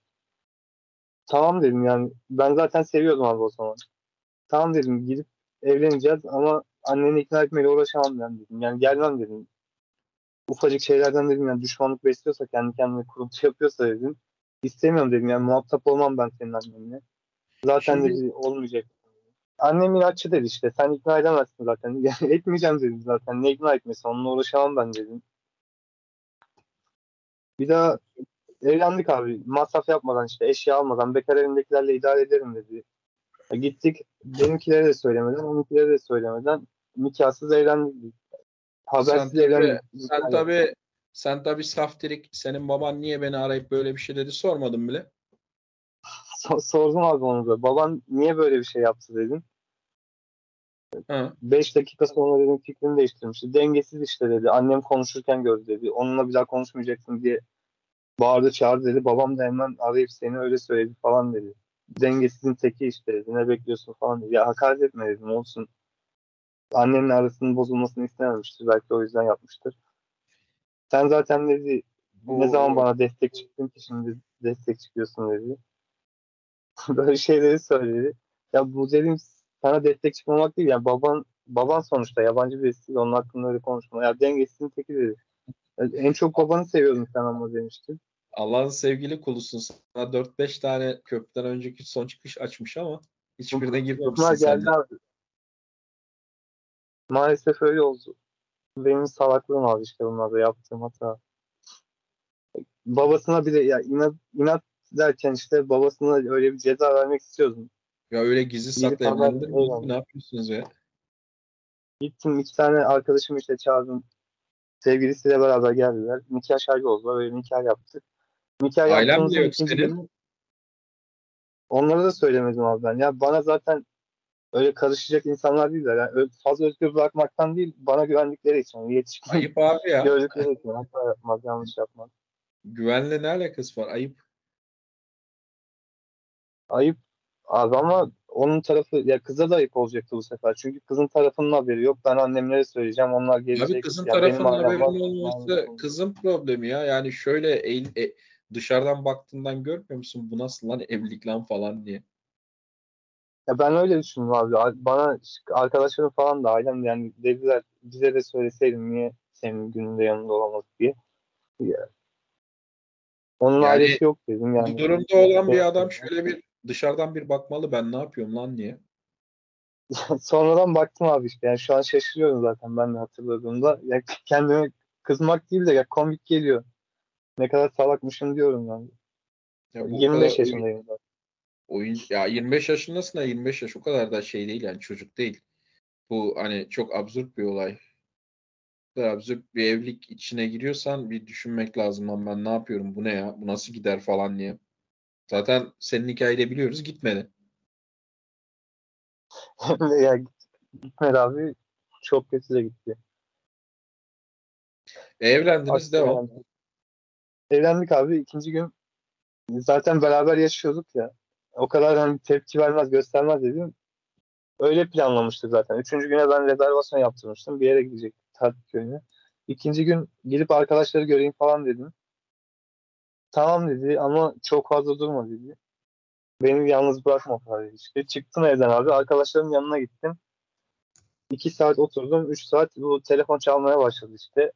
Speaker 3: Tamam dedim yani ben zaten seviyordum abi o zaman. Tamam dedim gidip evleneceğiz ama anneni ikna etmeyle uğraşamam ben dedim. Yani gelmem dedim. Ufacık şeylerden dedim yani düşmanlık besliyorsa kendi kendine kuruntu (laughs) yapıyorsa dedim. İstemiyorum dedim yani muhatap olmam ben senin annenle. Zaten
Speaker 2: Şimdi-
Speaker 3: dedi olmayacak. Annem inatçı dedi işte. Sen ikna edemezsin zaten. (laughs) Yani etmeyeceğim dedim zaten. Ne ikna etmesi? Onunla uğraşamam ben dedim. Bir daha evlendik abi. Masraf yapmadan işte eşya almadan bekar evindekilerle idare ederim dedi. E, gittik. Benimkilere de söylemeden, onunkilere de söylemeden nikahsız evlendik. Habersiz
Speaker 2: Sen
Speaker 3: evlendik.
Speaker 2: sen tabii sen tabii saftirik senin baban niye beni arayıp böyle bir şey dedi sormadın bile.
Speaker 3: So- sordum abi onu da. Baban niye böyle bir şey yaptı dedim.
Speaker 2: Ha.
Speaker 3: 5 dakika sonra dedim fikrini değiştirmişti. Dengesiz işte dedi. Annem konuşurken gördü dedi. Onunla bir daha konuşmayacaksın diye bağırdı çağırdı dedi. Babam da hemen arayıp seni öyle söyledi falan dedi. Dengesizin teki işte dedi. Ne bekliyorsun falan dedi. Ya hakaret etme dedim olsun. Annemle arasının bozulmasını istememiştir. Belki o yüzden yapmıştır. Sen zaten dedi
Speaker 2: Bu-
Speaker 3: ne zaman bana destek çıktın ki şimdi destek çıkıyorsun dedi. (laughs) Böyle şeyleri söyledi. Ya bu dedim sana destek çıkmamak değil. Yani baban baban sonuçta yabancı birisi. Onun hakkında öyle konuşma. Ya dengesizin teki dedi. En çok babanı seviyordum sen ama demiştin.
Speaker 2: Allah'ın sevgili kulusun. Sana 4-5 tane köprüden önceki son çıkış açmış ama hiçbirine girmemişsin sen.
Speaker 3: Maalesef öyle oldu. Benim salaklığım abi işte bunlarda yaptığım hata. Babasına bir de ya inat, inat derken işte babasına öyle bir ceza vermek istiyordum.
Speaker 2: Ya öyle gizli saklı evlendir mi? Ne yapıyorsunuz ya?
Speaker 3: Gittim iki tane arkadaşımı işte çağırdım. Sevgilisiyle beraber geldiler. Nikah şahidi oldular. Böyle nikah yaptık. Nikah
Speaker 2: Ailem de yok senin.
Speaker 3: onlara da söylemedim abi ben. Ya bana zaten öyle karışacak insanlar değiller. Yani fazla özgür bırakmaktan değil bana güvendikleri için. Yetişkin
Speaker 2: Ayıp abi ya.
Speaker 3: gördükleri için. Hata yapmaz, yanlış yapmaz.
Speaker 2: Güvenle ne alakası var? Ayıp.
Speaker 3: Ayıp abi ama onun tarafı ya kıza da ayıp olacaktı bu sefer. Çünkü kızın tarafının haberi yok. Ben annemlere söyleyeceğim. Onlar gelecek.
Speaker 2: Abi kızın
Speaker 3: Ya
Speaker 2: tarafının
Speaker 3: benim
Speaker 2: olması kızın problemi ya. Yani şöyle eğil- e, dışarıdan baktığından görmüyor musun? Bu nasıl lan evlilik lan falan diye.
Speaker 3: Ya ben öyle düşündüm abi. Bana arkadaşlarım falan da ailem de yani dediler bize de söyleseydin niye senin gününde yanında olamadık diye. Ya, Onun
Speaker 2: Yani
Speaker 3: ailesi yok dedim yani.
Speaker 2: Bu durumda olan bir adam şöyle bir dışarıdan bir bakmalı ben ne yapıyorum lan diye. (laughs)
Speaker 3: Sonradan baktım abi işte. Yani şu an şaşırıyorum zaten ben de hatırladığımda. Ya kendime kızmak değil de ya komik geliyor. Ne kadar salakmışım diyorum yani.
Speaker 2: Ya bu
Speaker 3: 25
Speaker 2: kadar oyun-
Speaker 3: yaşındayım zaten.
Speaker 2: Oyun ya 25 yaşındasın da 25 yaş o kadar da şey değil yani çocuk değil. Bu hani çok absürt bir olay. Kadar absürt bir evlilik içine giriyorsan bir düşünmek lazım lan ben ne yapıyorum bu ne ya bu nasıl gider falan diye. Zaten senin hikayede biliyoruz gitmedi. (laughs)
Speaker 3: ya gitmedi abi. Çok kötü de gitti.
Speaker 2: E, evlendiniz devam.
Speaker 3: evlendik. Evlendik abi. ikinci gün zaten beraber yaşıyorduk ya. O kadar hani tepki vermez, göstermez dedim. Öyle planlamıştık zaten. Üçüncü güne ben rezervasyon yaptırmıştım. Bir yere gidecek tatil köyüne. İkinci gün gidip arkadaşları göreyim falan dedim. Tamam dedi ama çok fazla durma dedi. Beni yalnız bırakma falan dedi işte. Çıktım evden abi. Arkadaşlarımın yanına gittim. İki saat oturdum. Üç saat bu telefon çalmaya başladı işte.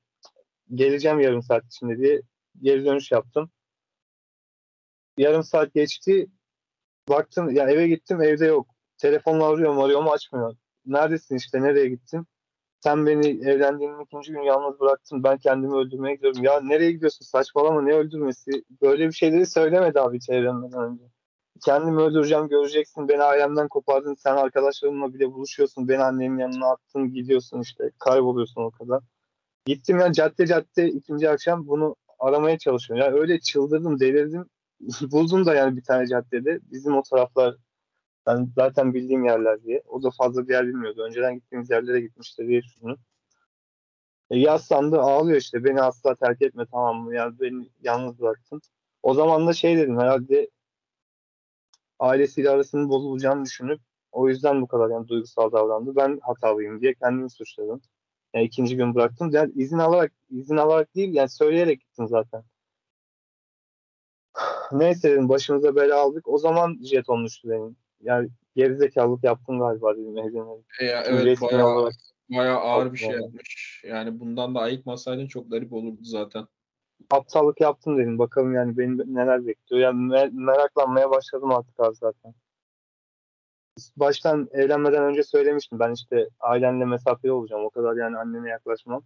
Speaker 3: Geleceğim yarım saat içinde diye geri dönüş yaptım. Yarım saat geçti. Baktım ya eve gittim evde yok. Telefonla arıyorum arıyorum açmıyor. Neredesin işte nereye gittin? Sen beni evlendiğimin ikinci gün yalnız bıraktın. Ben kendimi öldürmeye gidiyorum. Ya nereye gidiyorsun? Saçmalama ne öldürmesi? Böyle bir şeyleri söylemedi abi hiç evlenmeden önce. Kendimi öldüreceğim göreceksin. Beni ailemden kopardın. Sen arkadaşlarımla bile buluşuyorsun. Beni annemin yanına attın. Gidiyorsun işte. Kayboluyorsun o kadar. Gittim ya cadde cadde ikinci akşam bunu aramaya çalışıyorum. Yani öyle çıldırdım, delirdim. (laughs) Buldum da yani bir tane caddede. Bizim o taraflar ben zaten bildiğim yerler diye. O da fazla bir yer bilmiyordu. Önceden gittiğimiz yerlere gitmişti diye düşündüm. E, yaslandı ağlıyor işte. Beni asla terk etme tamam mı? Yani beni yalnız bıraktın. O zaman da şey dedim herhalde ailesiyle arasının bozulacağını düşünüp o yüzden bu kadar yani duygusal davrandı. Ben hatalıyım diye kendimi suçladım. Yani ikinci gün bıraktım. Yani izin alarak izin alarak değil yani söyleyerek gittim zaten. Neyse dedim başımıza bela aldık. O zaman jeton düştü benim. Yani gerizekalılık yaptım galiba dedim.
Speaker 2: E, ya, evet bayağı,
Speaker 3: olarak.
Speaker 2: bayağı ağır bir şey
Speaker 3: Yani.
Speaker 2: yapmış. Yani bundan da ayıkmasaydın çok garip olurdu zaten.
Speaker 3: Aptallık yaptım dedim. Bakalım yani beni neler bekliyor. Yani me- meraklanmaya başladım artık abi zaten. Baştan evlenmeden önce söylemiştim. Ben işte ailemle mesafeli olacağım. O kadar yani anneme yaklaşmam.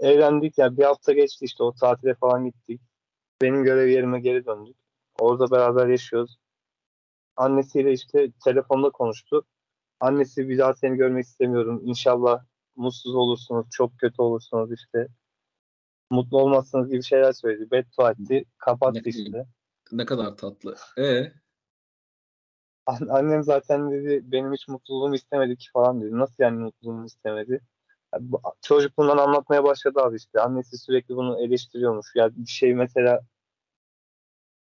Speaker 3: Evlendik ya bir hafta geçti işte o tatile falan gittik. Benim görev yerime geri döndük. Orada beraber yaşıyoruz. Annesiyle işte telefonda konuştu. Annesi bir daha seni görmek istemiyorum. İnşallah mutsuz olursunuz, çok kötü olursunuz işte. Mutlu olmazsınız gibi şeyler söyledi. Beddua etti. Kapattı
Speaker 2: Ne-
Speaker 3: işte.
Speaker 2: Ne kadar tatlı. E
Speaker 3: An- Annem zaten dedi benim hiç mutluluğumu istemedi ki falan dedi. Nasıl yani mutluluğumu istemedi? Çocukluğundan anlatmaya başladı abi işte. Annesi sürekli bunu eleştiriyormuş. Ya bir şey mesela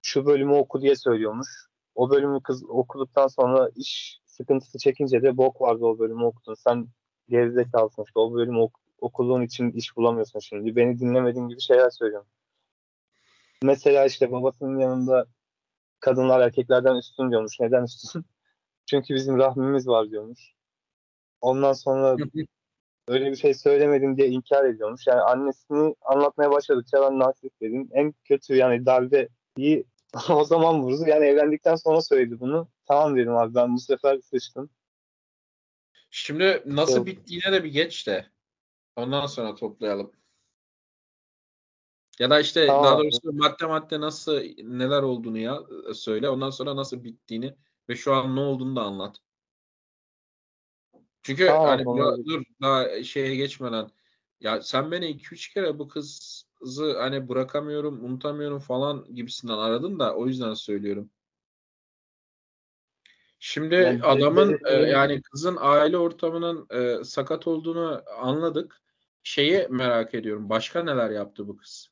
Speaker 3: şu bölümü oku diye söylüyormuş. O bölümü kız okuduktan sonra iş sıkıntısı çekince de bok vardı o bölümü okudun. Sen gerizekalısın işte o bölümü ok- okuduğun için iş bulamıyorsun şimdi. Beni dinlemediğin gibi şeyler söylüyorum. Mesela işte babasının yanında kadınlar erkeklerden üstün diyormuş. Neden üstün? (laughs) Çünkü bizim rahmimiz var diyormuş. Ondan sonra öyle bir şey söylemedim diye inkar ediyormuş. Yani annesini anlatmaya başladıkça ben narsist dedim. En kötü yani darbeyi (laughs) o zaman vurdu. Yani evlendikten sonra söyledi bunu. Tamam dedim abi ben bu sefer sıçtım.
Speaker 2: Şimdi nasıl
Speaker 3: Yok.
Speaker 2: bittiğine de bir geç de. Ondan sonra toplayalım. Ya da işte
Speaker 3: Tamam
Speaker 2: daha doğrusu madde madde nasıl neler olduğunu ya söyle. Ondan sonra nasıl bittiğini ve şu an ne olduğunu da anlat. Çünkü
Speaker 3: Tamam,
Speaker 2: hani ya dur daha şeye geçmeden ya sen beni 2-3 kere bu kızı hani bırakamıyorum, unutamıyorum falan gibisinden aradın da o yüzden söylüyorum. Şimdi
Speaker 3: Yani
Speaker 2: adamın e, yani kızın aile ortamının e, sakat olduğunu anladık. Şeyi merak ediyorum. Başka neler yaptı bu kız?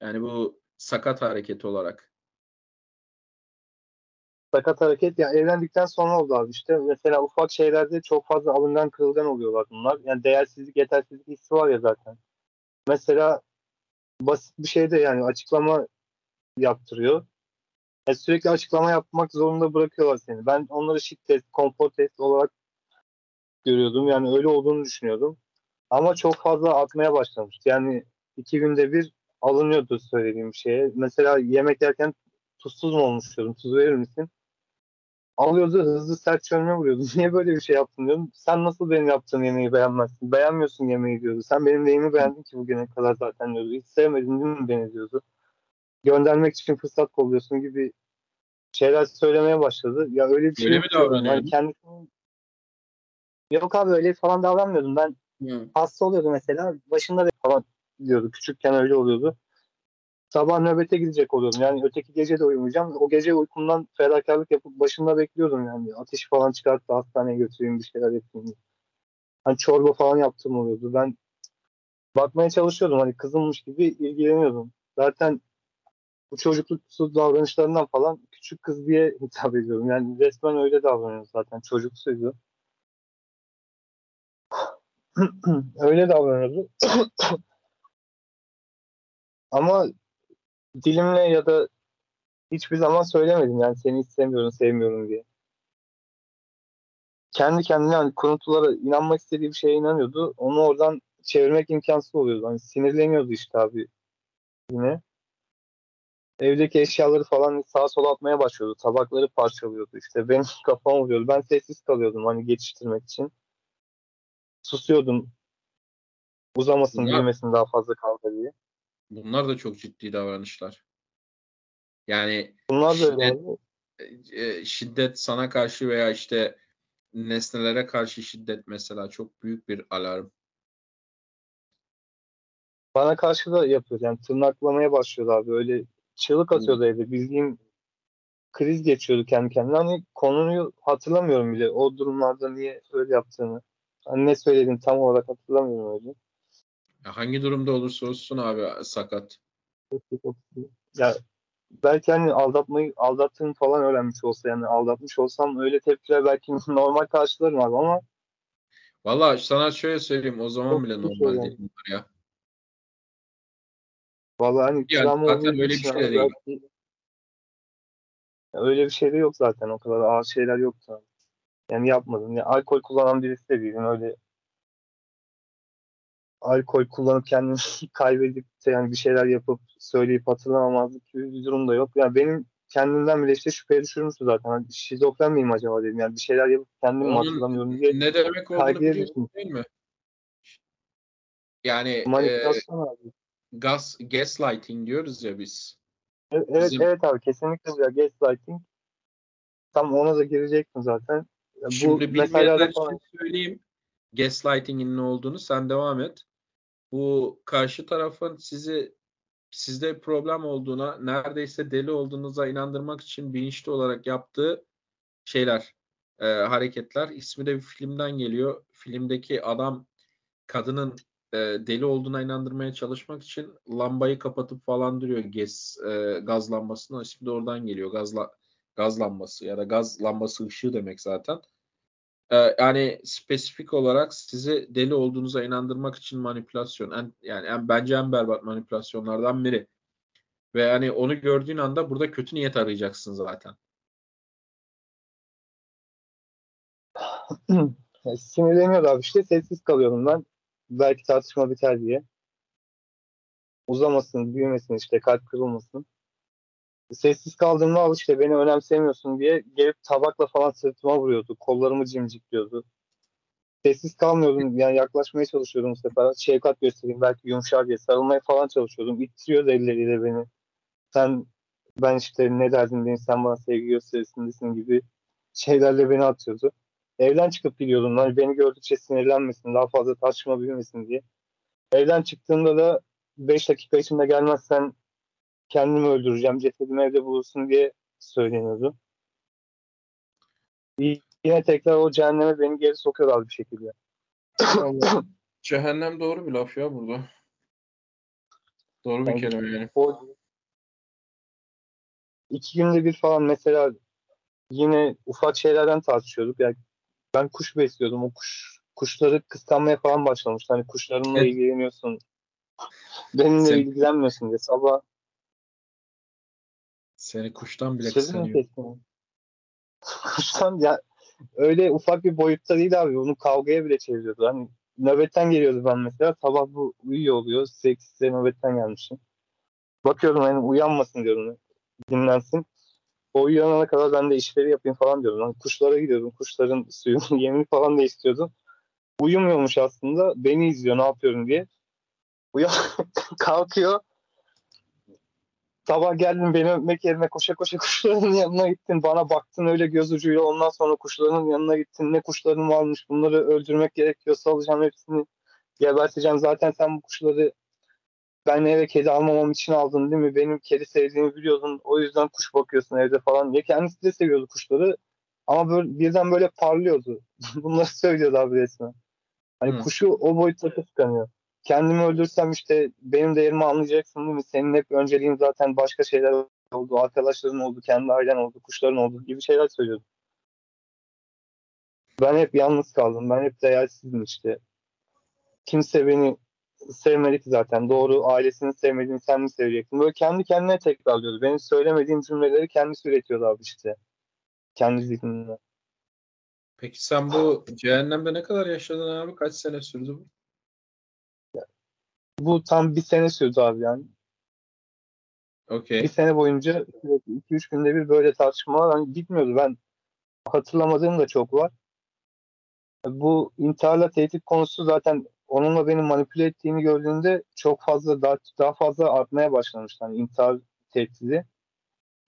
Speaker 2: Yani bu sakat hareket olarak.
Speaker 3: Sakat hareket ya evlendikten sonra oldu abi işte. Mesela ufak şeylerde çok fazla alıngan kırılgan oluyorlar bunlar. Yani değersizlik, yetersizlik hissi var ya zaten. Mesela basit bir şeyde yani açıklama yaptırıyor. Ya sürekli açıklama yapmak zorunda bırakıyorlar seni. Ben onları test, konfor test olarak görüyordum. Yani öyle olduğunu düşünüyordum. Ama çok fazla artmaya başlamıştı. Yani iki günde bir alınıyordu söylediğim şeye. Mesela yemek yerken tuzsuz mu olmuş diyordum. Tuz verir misin? Alıyordu hızlı sert çölme vuruyordu. (laughs) Niye böyle bir şey yaptın diyordum. Sen nasıl benim yaptığım yemeği beğenmezsin? Beğenmiyorsun yemeği diyordu. Sen benim neyimi beğendin ki bugüne kadar zaten diyordu. Hiç sevmedin değil mi beni diyordu. Göndermek için fırsat kolluyorsun gibi şeyler söylemeye başladı. Ya öyle bir şey
Speaker 2: Öyle mi
Speaker 3: diyorum.
Speaker 2: davranıyordun?
Speaker 3: Yani kendisini... Yok abi öyle falan davranmıyordum. Ben
Speaker 1: Hı.
Speaker 3: hasta oluyordu mesela. Başında falan diyordu. Küçükken öyle oluyordu. Sabah nöbete gidecek oluyordum. Yani öteki gece de uyumayacağım. O gece uykumdan fedakarlık yapıp başında bekliyordum yani. Ateş falan çıkarttı hastaneye götüreyim bir şeyler yapayım. Hani çorba falan yaptığım oluyordu. Ben bakmaya çalışıyordum. Hani kızımmış gibi ilgileniyordum. Zaten bu çocukluk davranışlarından falan küçük kız diye (laughs) hitap ediyorum. Yani resmen öyle davranıyor zaten. Çocuksuydu. (clears throat) öyle davranıyordu. (clears throat) Ama dilimle ya da hiçbir zaman söylemedim yani seni istemiyorum, sevmiyorum diye. Kendi kendine hani kuruntulara inanmak istediği bir şeye inanıyordu. Onu oradan çevirmek imkansız oluyordu. Hani sinirleniyordu işte abi yine. Evdeki eşyaları falan sağa sola atmaya başlıyordu. Tabakları parçalıyordu işte. Benim (laughs) kafam vuruyordu. Ben sessiz kalıyordum hani geçiştirmek için. Susuyordum. Uzamasın,
Speaker 2: Bunlar-
Speaker 3: büyümesin daha fazla kavga diye.
Speaker 2: Bunlar da çok ciddi davranışlar. Yani
Speaker 3: Bunlar da öyle
Speaker 2: Şiddet-
Speaker 3: oldu.
Speaker 2: e, şiddet sana karşı veya işte nesnelere karşı şiddet mesela çok büyük bir alarm.
Speaker 3: Bana karşı da yapıyor. Yani tırnaklamaya başlıyordu abi. Öyle çığlık atıyordu evde. Bildiğim kriz geçiyordu kendi kendine. Hani konuyu hatırlamıyorum bile. O durumlarda niye öyle yaptığını. Hani ne söylediğini tam olarak hatırlamıyorum öyle.
Speaker 2: Ya hangi durumda olursa olsun abi sakat.
Speaker 3: Ya belki hani aldatmayı aldattığını falan öğrenmiş olsa yani aldatmış olsam öyle tepkiler belki (laughs) normal karşılarım abi ama
Speaker 2: Valla sana şöyle söyleyeyim o zaman
Speaker 3: Çok
Speaker 2: bile normal
Speaker 3: şeyler.
Speaker 2: değil bunlar ya.
Speaker 3: vallahi hani
Speaker 2: Yani zaten öyle bir şey de değil.
Speaker 3: belki- öyle bir şey de yok zaten. O kadar ağır şeyler yoktu. Yani yapmadım. Ya alkol kullanan birisi de değilim. Öyle alkol kullanıp kendini (laughs) kaybedip de yani bir şeyler yapıp söyleyip hatırlamamazlık gibi bir durum da yok. Yani benim kendimden bile işte şüpheye düşürmüştü zaten. Hani şizofren miyim acaba dedim. Yani bir şeyler yapıp kendimi mi
Speaker 2: Onun
Speaker 3: hatırlamıyorum diye
Speaker 2: ne demek olduğunu biliyorsun değil mi? Yani e,
Speaker 3: abi.
Speaker 2: gas gaslighting diyoruz ya biz.
Speaker 3: Evet, evet,
Speaker 2: bizim-
Speaker 3: evet abi kesinlikle bu ya. Gaslighting. Tam ona da girecektim zaten. Ya bu
Speaker 2: Şimdi
Speaker 3: mesajlarda
Speaker 2: bilmeyenler
Speaker 3: falan
Speaker 2: için söyleyeyim. Gaslighting'in ne olduğunu sen devam et. Bu karşı tarafın sizi sizde problem olduğuna, neredeyse deli olduğunuza inandırmak için bilinçli olarak yaptığı şeyler, e, hareketler. İsmi de bir filmden geliyor. Filmdeki adam kadının e, deli olduğuna inandırmaya çalışmak için lambayı kapatıp falan duruyor gaz e, gaz lambasının ismi de oradan geliyor. Gazla gaz lambası ya da gaz lambası ışığı demek zaten. E, yani spesifik olarak sizi deli olduğunuza inandırmak için manipülasyon. En, yani en, bence en berbat manipülasyonlardan biri. Ve hani onu gördüğün anda burada kötü niyet arayacaksın zaten. (clears throat)
Speaker 3: Ya sinirleniyordu abi işte sessiz kalıyordum ben. Belki tartışma biter diye. Uzamasın, büyümesin işte kalp kırılmasın. Sessiz kaldığımda al işte beni önemsemiyorsun diye gelip tabakla falan sırtıma vuruyordu. Kollarımı cimcikliyordu. Sessiz kalmıyordum yani yaklaşmaya çalışıyordum bu sefer. Şefkat göstereyim belki yumuşar diye sarılmaya falan çalışıyordum. İttiriyordu elleriyle beni. Sen ben işte ne derdindeyim sen bana sevgi gösterisindesin gibi şeylerle beni atıyordu. Evden çıkıp gidiyordum. Hani beni gördükçe sinirlenmesin, daha fazla tartışma büyümesin diye. Evden çıktığımda da 5 dakika içinde gelmezsen kendimi öldüreceğim, cesedimi evde bulursun diye söyleniyordu. Yine tekrar o cehenneme beni geri sokuyorlar bir şekilde. (coughs)
Speaker 2: Cehennem doğru bir laf ya burada. Doğru bir
Speaker 3: Yani-
Speaker 2: kelime yani.
Speaker 3: o iki günde bir falan mesela yine ufak şeylerden tartışıyorduk. Yani ben kuş besliyordum. O kuş kuşları kıskanmaya falan başlamıştı. Hani kuşlarınla
Speaker 2: Evet.
Speaker 3: ilgileniyorsun. Benimle
Speaker 2: Sen-
Speaker 3: ilgilenmiyorsun diye. Sabah
Speaker 2: Seni kuştan bile kıskanıyor. (laughs)
Speaker 3: Kuştan ya öyle ufak bir boyutta değil abi. Bunu kavgaya bile çeviriyordu. Hani nöbetten geliyordu ben mesela. Sabah bu uyuyor oluyor. 8'de nöbetten gelmişim. Bakıyordum hani uyanmasın diyordum. Dinlensin. O uyanana kadar ben de işleri yapayım falan diyordum. Hani kuşlara gidiyordum. Kuşların suyunu, (laughs) yemini falan da istiyordum. Uyumuyormuş aslında. Beni izliyor ne yapıyorum diye. Uyan (laughs) kalkıyor. Sabah geldin beni öpmek yerine koşa koşa (laughs) kuşların yanına gittin. Bana baktın öyle göz ucuyla. Ondan sonra kuşların yanına gittin. Ne kuşların varmış bunları öldürmek gerekiyor. Salacağım hepsini. Geberteceğim. Zaten sen bu kuşları ben eve kedi almamam için aldın değil mi? Benim kedi sevdiğimi biliyordun. O yüzden kuş bakıyorsun evde falan diye. Kendisi de seviyordu kuşları. Ama böyle, birden böyle parlıyordu. (laughs) Bunları söylüyordu abi resmen. Hani
Speaker 2: Hı.
Speaker 3: kuşu o boyutta kıskanıyor. Kendimi öldürsem işte benim değerimi anlayacaksın değil mi? Senin hep önceliğin zaten başka şeyler oldu. Arkadaşların oldu, kendi ailen oldu, kuşların oldu gibi şeyler söylüyordu. Ben hep yalnız kaldım. Ben hep değersizdim işte. Kimse beni sevmedi ki zaten. Doğru ailesini sevmediğini sen mi seveceksin? Böyle kendi kendine tekrarlıyordu. Benim söylemediğim cümleleri kendisi üretiyordu abi işte. Kendi zihninde.
Speaker 2: Peki sen bu cehennemde ne kadar yaşadın abi? Kaç sene sürdü bu?
Speaker 3: Bu tam bir sene sürdü abi yani.
Speaker 2: Okey.
Speaker 3: Bir sene boyunca sürekli 2-3 günde bir böyle tartışmalar hani bitmiyordu. Ben hatırlamadığım da çok var. Bu intiharla tehdit konusu zaten onunla beni manipüle ettiğini gördüğünde çok fazla daha, daha fazla artmaya başlamıştı. Hani intihar tehdidi.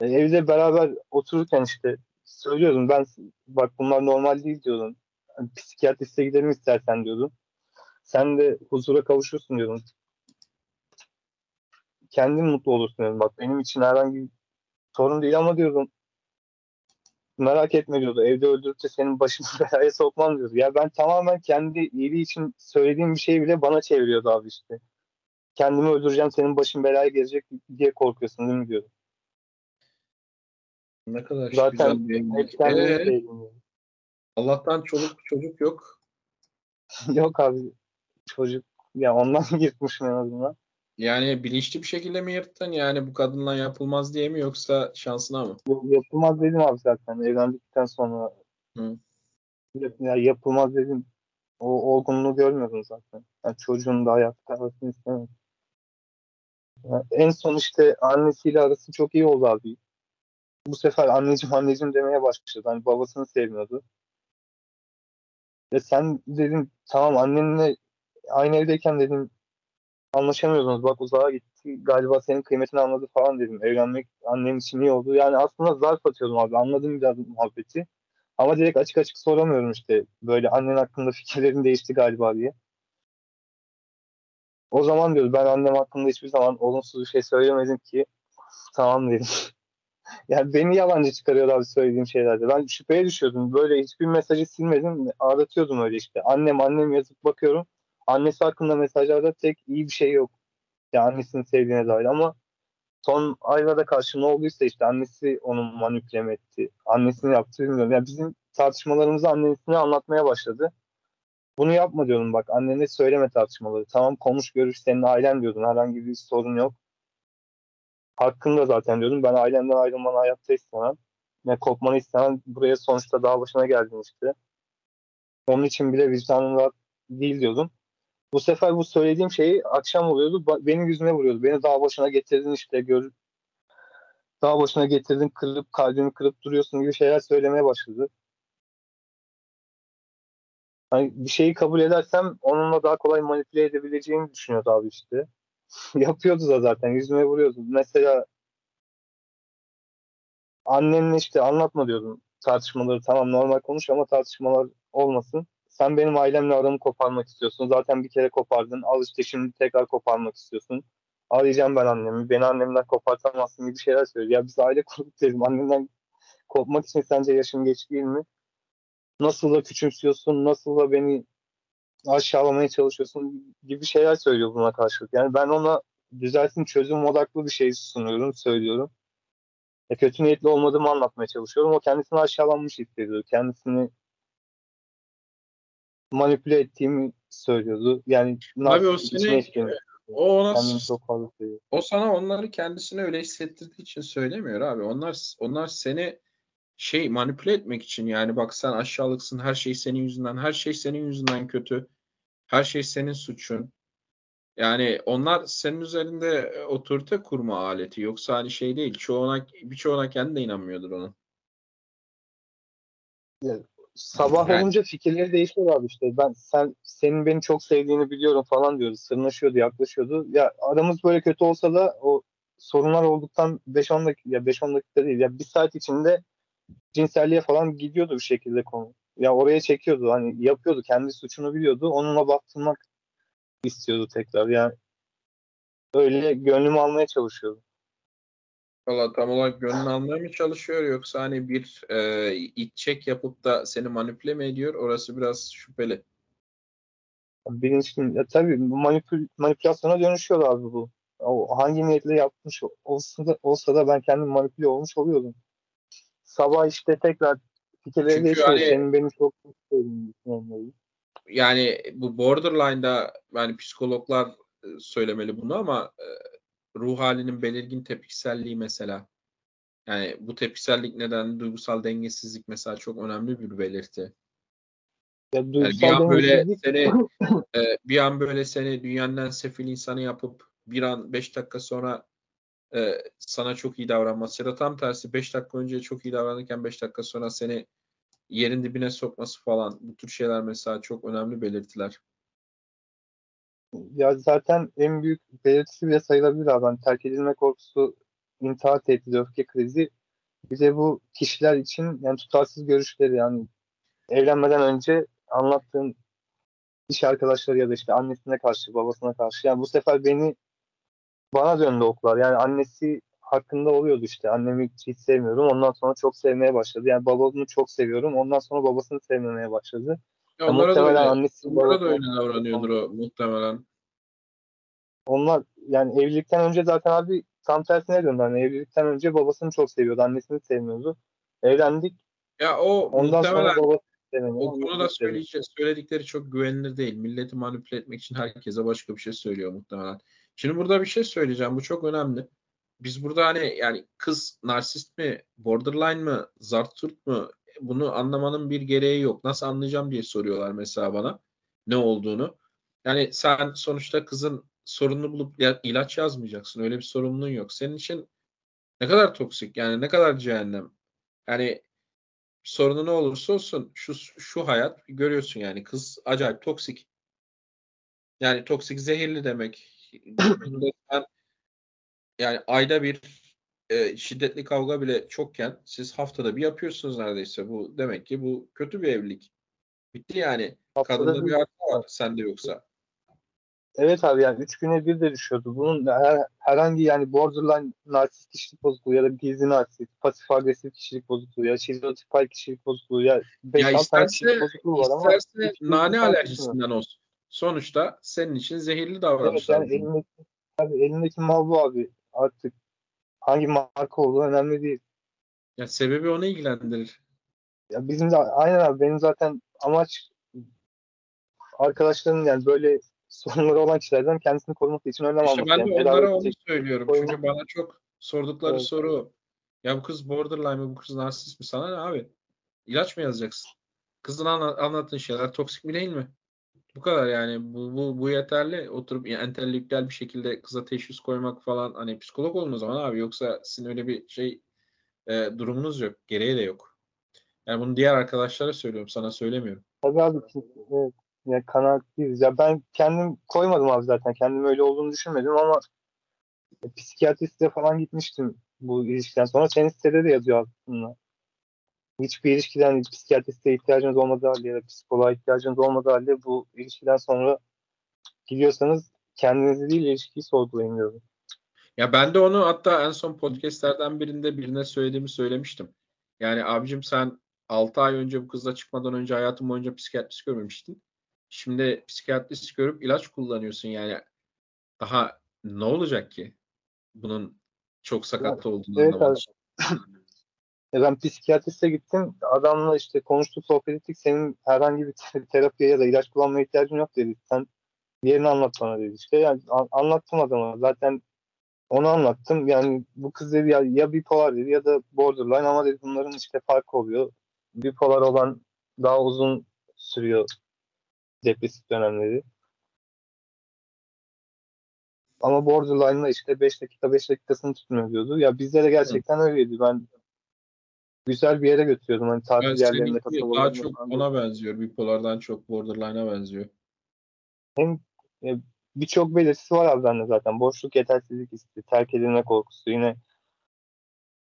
Speaker 3: E, evde beraber otururken işte söylüyordum ben bak bunlar normal değil diyordum. Hani psikiyatriste gidelim istersen diyordum. Sen de huzura kavuşursun diyordum. Kendin mutlu olursun diyordum. Bak benim için herhangi bir sorun değil ama diyordum. Merak etme diyordu. Evde öldürüp de senin başını (laughs) belaya sokmam diyordu. Ya ben tamamen kendi iyiliği için söylediğim bir şeyi bile bana çeviriyordu abi işte. Kendimi öldüreceğim senin başın belaya gelecek diye korkuyorsun değil mi diyordu.
Speaker 2: Ne kadar
Speaker 3: Zaten
Speaker 2: güzel bir Ee. Allah'tan çoluk çocuk yok. (laughs)
Speaker 3: Yok abi çocuk ya ondan (laughs) yırtmışım en azından.
Speaker 2: Yani bilinçli bir şekilde mi yırttın? Yani bu kadınla yapılmaz diye mi yoksa şansına mı?
Speaker 3: Yapılmaz dedim abi zaten evlendikten sonra.
Speaker 2: Hı.
Speaker 3: Ya yapılmaz dedim. O olgunluğu görmüyordum zaten. Yani çocuğun da hayatta kalmasını istemedim. Yani en son işte annesiyle arası çok iyi oldu abi. Bu sefer anneciğim anneciğim demeye başladı. Hani babasını sevmiyordu. Ve sen dedim tamam annenle aynı evdeyken dedim anlaşamıyordunuz. Bak uzağa gitti. Galiba senin kıymetini anladı falan dedim. Evlenmek annem için iyi oldu. Yani aslında zarf atıyordum abi. Anladım biraz muhabbeti. Ama direkt açık açık soramıyorum işte. Böyle annen hakkında (laughs) fikirlerin değişti galiba diye. O zaman diyordu ben annem hakkında hiçbir zaman olumsuz bir şey söylemedim ki. (laughs) Tamam dedim. (laughs) yani beni yalancı çıkarıyordu abi söylediğim şeylerde. Ben şüpheye düşüyordum. Böyle hiçbir mesajı silmedim. Aratıyordum öyle işte. Annem annem yazıp bakıyorum. Annesi hakkında mesajlarda tek iyi bir şey yok. Yani annesini sevdiğine dair ama son aylarda karşı ne olduysa işte annesi onu manipüle etti. Annesini yaptı bilmiyorum. Yani bizim tartışmalarımızı annesine anlatmaya başladı. Bunu yapma diyordum bak annene söyleme tartışmaları. Tamam konuş görüş senin ailen diyordun. Herhangi bir sorun yok. Hakkında zaten diyordum. Ben ailemden ayrılmanı hayatta istemem. Ne kopmanı istemem. Buraya sonuçta daha başına geldin işte. Onun için bile vicdanım rahat değil diyordum. Bu sefer bu söylediğim şeyi akşam oluyordu. Benim yüzüme vuruyordu. Beni dağ başına getirdin işte gör. Dağ başına getirdin kırıp kalbimi kırıp duruyorsun gibi şeyler söylemeye başladı. Hani bir şeyi kabul edersem onunla daha kolay manipüle edebileceğimi düşünüyordu abi işte. (laughs) Yapıyordu da zaten yüzüme vuruyordu. Mesela annenle işte anlatma diyordum tartışmaları. Tamam normal konuş ama tartışmalar olmasın. Sen benim ailemle aramı koparmak istiyorsun. Zaten bir kere kopardın. Al işte şimdi tekrar koparmak istiyorsun. Arayacağım ben annemi. Beni annemden kopartamazsın gibi şeyler söylüyor. Ya biz aile (laughs) kurduk dedim. Annemden kopmak için sence yaşım geç değil mi? Nasıl da küçümsüyorsun? Nasıl da beni aşağılamaya çalışıyorsun gibi şeyler söylüyor buna karşılık. Yani ben ona düzelsin çözüm odaklı bir şey sunuyorum, söylüyorum. E, kötü niyetli olmadığımı anlatmaya çalışıyorum. O kendisini aşağılanmış hissediyor. Kendisini manipüle ettiğimi söylüyordu. Yani
Speaker 2: Abi o seni-. O ona
Speaker 3: çok
Speaker 2: o sana onları kendisine öyle hissettirdiği için söylemiyor abi. Onlar onlar seni şey manipüle etmek için yani bak sen aşağılıksın her şey senin yüzünden her şey senin yüzünden kötü her şey senin suçun Yani onlar senin üzerinde e, otorite kurma aleti. Yoksa hani şey değil. Çoğuna, birçoğuna kendi de inanmıyordur onun.
Speaker 3: Sabah
Speaker 2: Yani-
Speaker 3: olunca fikirleri değişiyor abi işte. Ben sen senin beni çok sevdiğini biliyorum falan diyordu. Sırnaşıyordu, yaklaşıyordu. Ya aramız böyle kötü olsa da o sorunlar olduktan 5-10 dakika ya 5-10 dakika değil ya bir saat içinde cinselliğe falan gidiyordu bir şekilde konu. Ya oraya çekiyordu hani yapıyordu kendi suçunu biliyordu. Onunla baktırmak istiyordu tekrar. Yani öyle gönlümü almaya çalışıyordu.
Speaker 2: Valla tam olarak gönlünü almaya mı çalışıyor yoksa hani bir e, iç çek yapıp da seni manipüle mi ediyor? Orası biraz şüpheli.
Speaker 3: Bilinçli, ya tabii manipül, manipülasyona dönüşüyor abi bu. O hangi niyetle yapmış olsa da, olsa da ben kendim manipüle olmuş oluyordum. Sabah işte tekrar fikirleri değişiyor.
Speaker 2: hani-
Speaker 3: Senin beni çok düşünüyorum.
Speaker 2: Yani bu borderline'da yani psikologlar e, söylemeli bunu ama e, ruh halinin belirgin tepkiselliği mesela. Yani bu tepkisellik nedeniyle duygusal dengesizlik mesela çok önemli bir belirti.
Speaker 3: Ya
Speaker 2: Yani bir
Speaker 3: duygusal
Speaker 2: an böyle seni (laughs) e, bir an böyle seni dünyanın sefil insanı yapıp bir an 5 dakika sonra e, sana çok iyi davranması ya da tam tersi 5 dakika önce çok iyi davranırken 5 dakika sonra seni yerin dibine sokması falan bu tür şeyler mesela çok önemli belirtiler.
Speaker 3: Ya zaten en büyük belirtisi bile sayılabilir abi. Hani terk edilme korkusu, intihar tehdidi, öfke krizi. Bir de bu kişiler için yani tutarsız görüşleri yani evlenmeden önce anlattığın iş arkadaşları ya da işte annesine karşı, babasına karşı. Yani bu sefer beni bana döndü oklar. Yani annesi hakkında oluyordu işte. Annemi hiç sevmiyorum. Ondan sonra çok sevmeye başladı. Yani babamı çok seviyorum. Ondan sonra babasını sevmemeye başladı.
Speaker 2: Ya onlara da
Speaker 3: muhtemelen
Speaker 2: öyle,
Speaker 3: annesi
Speaker 2: onlara da öyle davranıyordur o muhtemelen.
Speaker 3: Onlar yani evlilikten önce zaten abi tam tersine döndü. Hani evlilikten önce babasını çok seviyordu. Annesini sevmiyordu. Evlendik.
Speaker 2: Ya o
Speaker 3: Ondan
Speaker 2: muhtemelen
Speaker 3: sonra babası
Speaker 2: o konuda söyleyecek, söyledikleri çok güvenilir değil. Milleti manipüle etmek için herkese başka bir şey söylüyor muhtemelen. Şimdi burada bir şey söyleyeceğim. Bu çok önemli. Biz burada hani yani kız narsist mi, borderline mı, zarturt mu bunu anlamanın bir gereği yok. Nasıl anlayacağım diye soruyorlar mesela bana ne olduğunu. Yani sen sonuçta kızın sorununu bulup ya- ilaç yazmayacaksın. Öyle bir sorumluluğun yok. Senin için ne kadar toksik yani ne kadar cehennem. Yani sorunu ne olursa olsun şu şu hayat görüyorsun yani kız acayip toksik. Yani toksik zehirli demek. (clears throat) Yani ayda bir e, şiddetli kavga bile çokken siz haftada bir yapıyorsunuz neredeyse. Bu demek ki bu kötü bir evlilik. Bitti yani.
Speaker 3: Haftada
Speaker 2: Kadında bir hata var sende yoksa.
Speaker 3: Evet abi yani üç güne bir de düşüyordu. Bunun her- herhangi yani borderline narsist kişilik bozukluğu ya da gizli narsist, pasif agresif kişilik bozukluğu ya şizotipal kişilik bozukluğu ya 5
Speaker 2: Ya
Speaker 3: 6 tane
Speaker 2: isterse,
Speaker 3: bozukluğu var ama
Speaker 2: isterse
Speaker 3: hiçbiri
Speaker 2: nane alerjisinden olsun. Sonuçta senin için zehirli
Speaker 3: Evet
Speaker 2: davranışlar.
Speaker 3: yani
Speaker 2: bunlar.
Speaker 3: elindeki, abi, elindeki mal bu abi. Artık hangi marka olduğu önemli değil.
Speaker 2: Ya sebebi onu ilgilendirir.
Speaker 3: Ya bizim de aynen abi benim zaten amaç arkadaşların yani böyle sorunları olan kişilerden kendisini koruması için önlem
Speaker 2: İşte
Speaker 3: alması.
Speaker 2: ben de
Speaker 3: Yani
Speaker 2: onlara onu söylüyorum.
Speaker 3: koyun-
Speaker 2: Çünkü bana çok sordukları
Speaker 3: Evet.
Speaker 2: soru ya bu kız borderline mi bu kız narsist mi sana ne abi? İlaç mı yazacaksın? Kızın anla- anlattığın şeyler toksik mi değil mi? Bu kadar yani bu, bu, bu yeterli. Oturup yani entelektüel bir şekilde kıza teşhis koymak falan hani psikolog olun o zaman abi yoksa sizin öyle bir şey e, durumunuz yok. Gereği de yok. Yani bunu diğer arkadaşlara söylüyorum sana söylemiyorum.
Speaker 3: Tabii abi evet. Ya kanaatliyiz. Ya ben kendim koymadım abi zaten. Kendim öyle olduğunu düşünmedim ama psikiyatriste falan gitmiştim bu ilişkiden sonra. Senin sitede de yazıyor aslında. Hiçbir ilişkiden psikiyatriste ihtiyacınız olmadığı halde ya da psikoloğa ihtiyacınız olmadığı halde bu ilişkiden sonra gidiyorsanız kendinizi değil ilişkiyi sorgulayın diyorum.
Speaker 2: Ya ben de onu hatta en son podcastlerden birinde birine söylediğimi söylemiştim. Yani abicim sen 6 ay önce bu kızla çıkmadan önce hayatın boyunca psikiyatrist görmemiştin. Şimdi psikiyatrist görüp ilaç kullanıyorsun yani. Daha ne olacak ki? Bunun çok sakat olduğunu
Speaker 3: Evet
Speaker 2: anlamak
Speaker 3: abi.
Speaker 2: için. (laughs)
Speaker 3: E ben psikiyatriste gittim. Adamla işte konuştuk, sohbet ettik. Senin herhangi bir te- terapiye ya da ilaç kullanmaya ihtiyacın yok dedi. Sen diğerini anlat bana dedi işte. Yani an- anlattım adama. Zaten onu anlattım. Yani bu kız dedi ya, ya bipolar dedi ya da borderline ama dedi bunların işte farkı oluyor. Bipolar olan daha uzun sürüyor depresif dönemleri. Ama borderline'la işte 5 dakika 5 dakikasını tutmuyor diyordu. Ya bizde de gerçekten öyleydi. Ben güzel bir yere götürüyordum. Hani
Speaker 2: Ben
Speaker 3: tatil yerlerinde
Speaker 2: seninki daha çok
Speaker 3: falan.
Speaker 2: ona benziyor. Bipolardan çok borderline'a benziyor.
Speaker 3: Hem e, birçok belirtisi var abi bende zaten. Boşluk, yetersizlik hissi, terk edilme korkusu, yine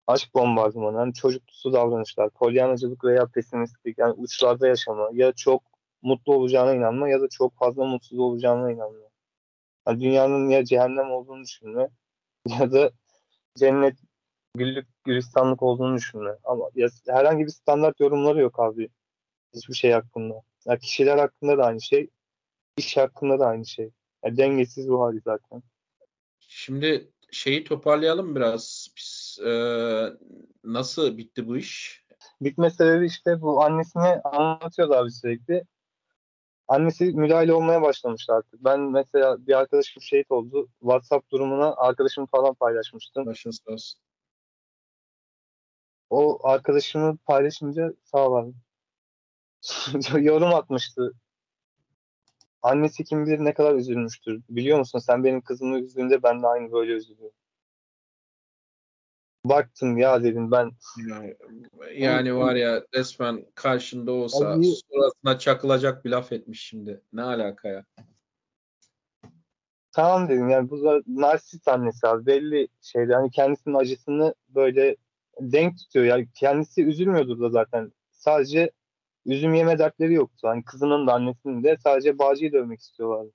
Speaker 3: aşk bombardımanı, hani çocuklusu davranışlar, polyanacılık veya pesimistlik, yani uçlarda yaşama ya çok mutlu olacağına inanma ya da çok fazla mutsuz olacağına inanma. Yani dünyanın ya cehennem olduğunu düşünme ya da cennet güllük gülistanlık olduğunu düşünme. Ama ya, herhangi bir standart yorumları yok abi. Hiçbir şey hakkında. Ya kişiler hakkında da aynı şey. iş hakkında da aynı şey. Ya dengesiz bu hali zaten.
Speaker 2: Şimdi şeyi toparlayalım biraz. Biz, e, nasıl bitti bu iş?
Speaker 3: Bitme sebebi işte bu annesine anlatıyordu abi sürekli. Annesi müdahale olmaya başlamıştı artık. Ben mesela bir arkadaşım şehit oldu. WhatsApp durumuna arkadaşımı falan paylaşmıştım.
Speaker 2: Başın sağ olsun.
Speaker 3: O arkadaşımı paylaşınca sağ ol. (laughs) Yorum atmıştı. Annesi kim bilir ne kadar üzülmüştür. Biliyor musun sen benim kızımı üzdüğünde ben de aynı böyle üzülüyorum. Baktım ya dedim ben
Speaker 2: Yani, yani var ya resmen karşında olsa
Speaker 3: Abi-
Speaker 2: suratına çakılacak bir laf etmiş şimdi. Ne alaka ya?
Speaker 3: tamam dedim yani bu da narsist annesi abi belli şeyler hani kendisinin acısını böyle denk tutuyor yani kendisi üzülmüyordur da zaten sadece üzüm yeme dertleri yoktu hani kızının da annesinin de sadece Bağcı'yı dövmek istiyorlardı.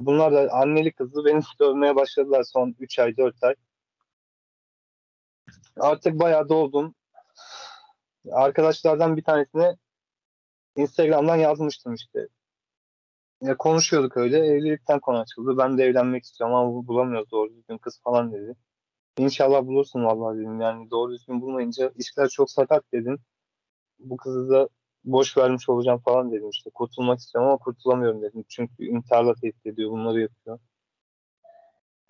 Speaker 3: Bunlar da anneli kızı beni (laughs) dövmeye başladılar son 3 ay 4 ay. Artık bayağı doldum. Arkadaşlardan bir tanesine Instagram'dan yazmıştım işte. Ya konuşuyorduk öyle. Evlilikten konu açıldı. Ben de evlenmek istiyorum ama bu- bulamıyoruz doğru düzgün kız falan dedi. İnşallah bulursun vallahi dedim. Yani doğru düzgün bulmayınca işler çok sakat dedim. Bu kızı da boş vermiş olacağım falan dedim işte. Kurtulmak istiyorum ama kurtulamıyorum dedim. Çünkü intiharla tehdit ediyor. Bunları yapıyor.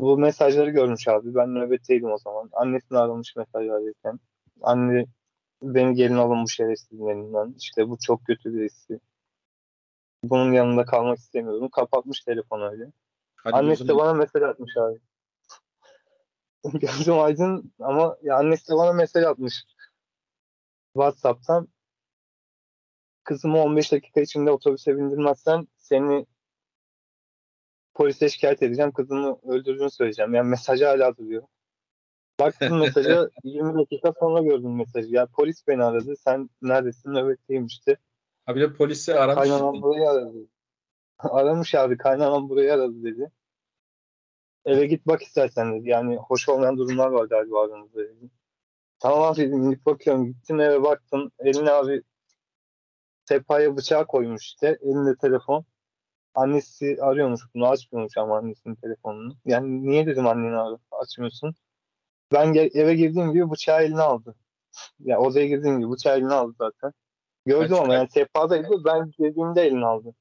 Speaker 3: Bu mesajları görmüş abi. Ben nöbetteydim o zaman. Annesini aramış mesaj verirken. Anne beni gelin alın bu şerefsizin elinden. İşte bu çok kötü birisi. Bunun yanında kalmak istemiyorum. Kapatmış telefonu öyle.
Speaker 2: Hadi
Speaker 3: annesi de bana mesaj atmış abi. (laughs) Gözüm aydın ama ya annesi de bana mesaj atmış. WhatsApp'tan. Kızımı 15 dakika içinde otobüse bindirmezsen seni polise şikayet edeceğim. Kızımı öldürdüğünü söyleyeceğim. Yani mesajı hala duruyor. Baktım (laughs) mesaja 20 dakika sonra gördüm mesajı. Ya polis beni aradı. Sen neredesin? Nöbetteyim işte.
Speaker 2: Ha bir de polisi aramış.
Speaker 3: Kaynanam burayı aradı. (laughs) Aramış abi kaynanam burayı aradı dedi. Eve git bak istersen dedi. Yani hoş olmayan durumlar var galiba aranızda. Tamam abi dedim gidip bakıyorum. Gittim eve baktım. Eline abi sehpaya bıçağı koymuş işte. Elinde telefon. Annesi arıyormuş bunu açmıyormuş ama annesinin telefonunu. Yani niye dedim anneni ar- açmıyorsun? Ben eve girdiğim gibi bıçağı eline aldı. Ya odaya girdiğim gibi bıçağı eline aldı zaten. Gördüm
Speaker 2: Kaç-
Speaker 3: ama yani sehpadaydı. Ben girdiğimde eline aldı.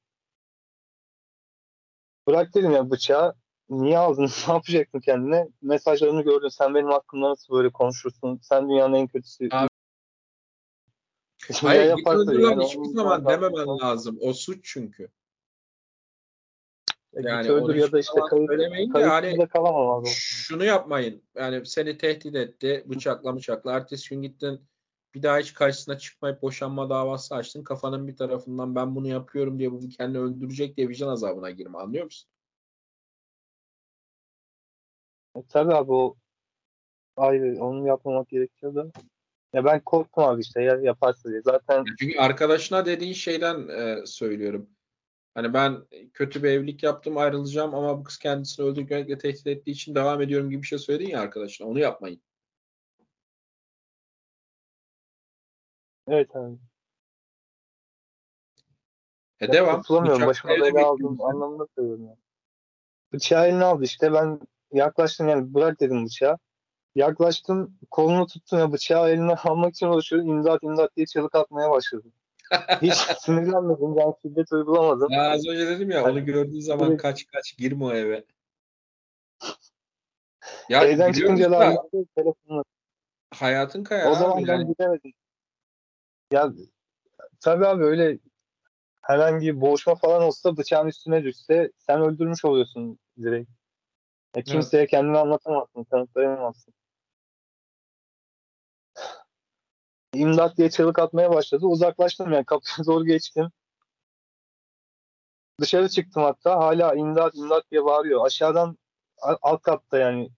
Speaker 3: Bırak dedim ya bıçağı. Niye aldın? (laughs) Ne yapacaksın kendine? Mesajlarını gördün. Sen benim hakkımda nasıl böyle konuşursun? Sen dünyanın en kötüsü.
Speaker 2: Abi-
Speaker 3: Ya
Speaker 2: Hayır lan
Speaker 3: yani
Speaker 2: hiçbir zaman dememen lazım. O suç çünkü.
Speaker 3: Ya
Speaker 2: Yani
Speaker 3: öldür ya da işte kayıp, kalamam abi.
Speaker 2: Şunu yapmayın. Yani seni tehdit etti. Bıçakla bıçakla. Ertesi gün gittin. Bir daha hiç karşısına çıkmayıp boşanma davası açtın. Kafanın bir tarafından ben bunu yapıyorum diye bu kendini öldürecek diye vicdan azabına girme. Anlıyor musun?
Speaker 3: E, tabii abi o ayrı. Onu yapmamak gerekiyor da. Ya ben korktum abi işte ya yaparsa diye. Zaten
Speaker 2: Çünkü arkadaşına dediğin şeyden e, söylüyorum. Hani ben kötü bir evlilik yaptım ayrılacağım ama bu kız kendisini öldürmekle tehdit ettiği için devam ediyorum gibi bir şey söyledin ya arkadaşına. Onu yapmayın.
Speaker 3: evet abi.
Speaker 2: E
Speaker 3: Ya
Speaker 2: devam.
Speaker 3: kurtulamıyorum.
Speaker 2: Bıçak
Speaker 3: Başıma bela aldım anlamında söylüyorum. Bıçağı eline aldı işte. Ben yaklaştım yani bırak dedim bıçağı. Yaklaştım kolunu tuttum ya bıçağı eline almak için uğraşıyor. İmdat imdat diye çığlık atmaya başladı. Hiç (laughs) sinirlenmedim. Yani şiddet uygulamadım.
Speaker 2: Ya az önce dedim ya
Speaker 3: Hani-
Speaker 2: onu gördüğün zaman
Speaker 3: Evet.
Speaker 2: kaç kaç girme o eve. (laughs) Ya
Speaker 3: Evden çıkınca da telefonunu.
Speaker 2: hayatın kayar
Speaker 3: O
Speaker 2: abi
Speaker 3: zaman ben
Speaker 2: yani.
Speaker 3: gidemedim. Ya tabii abi öyle herhangi bir boğuşma falan olsa bıçağın üstüne düşse sen öldürmüş oluyorsun direkt. Ya kimseye kendini anlatamazsın, kanıtlayamazsın. İmdat diye çığlık atmaya başladı. Uzaklaştım yani kapıya (laughs) doğru geçtim. Dışarı çıktım hatta. Hala imdat imdat diye bağırıyor. Aşağıdan alt katta yani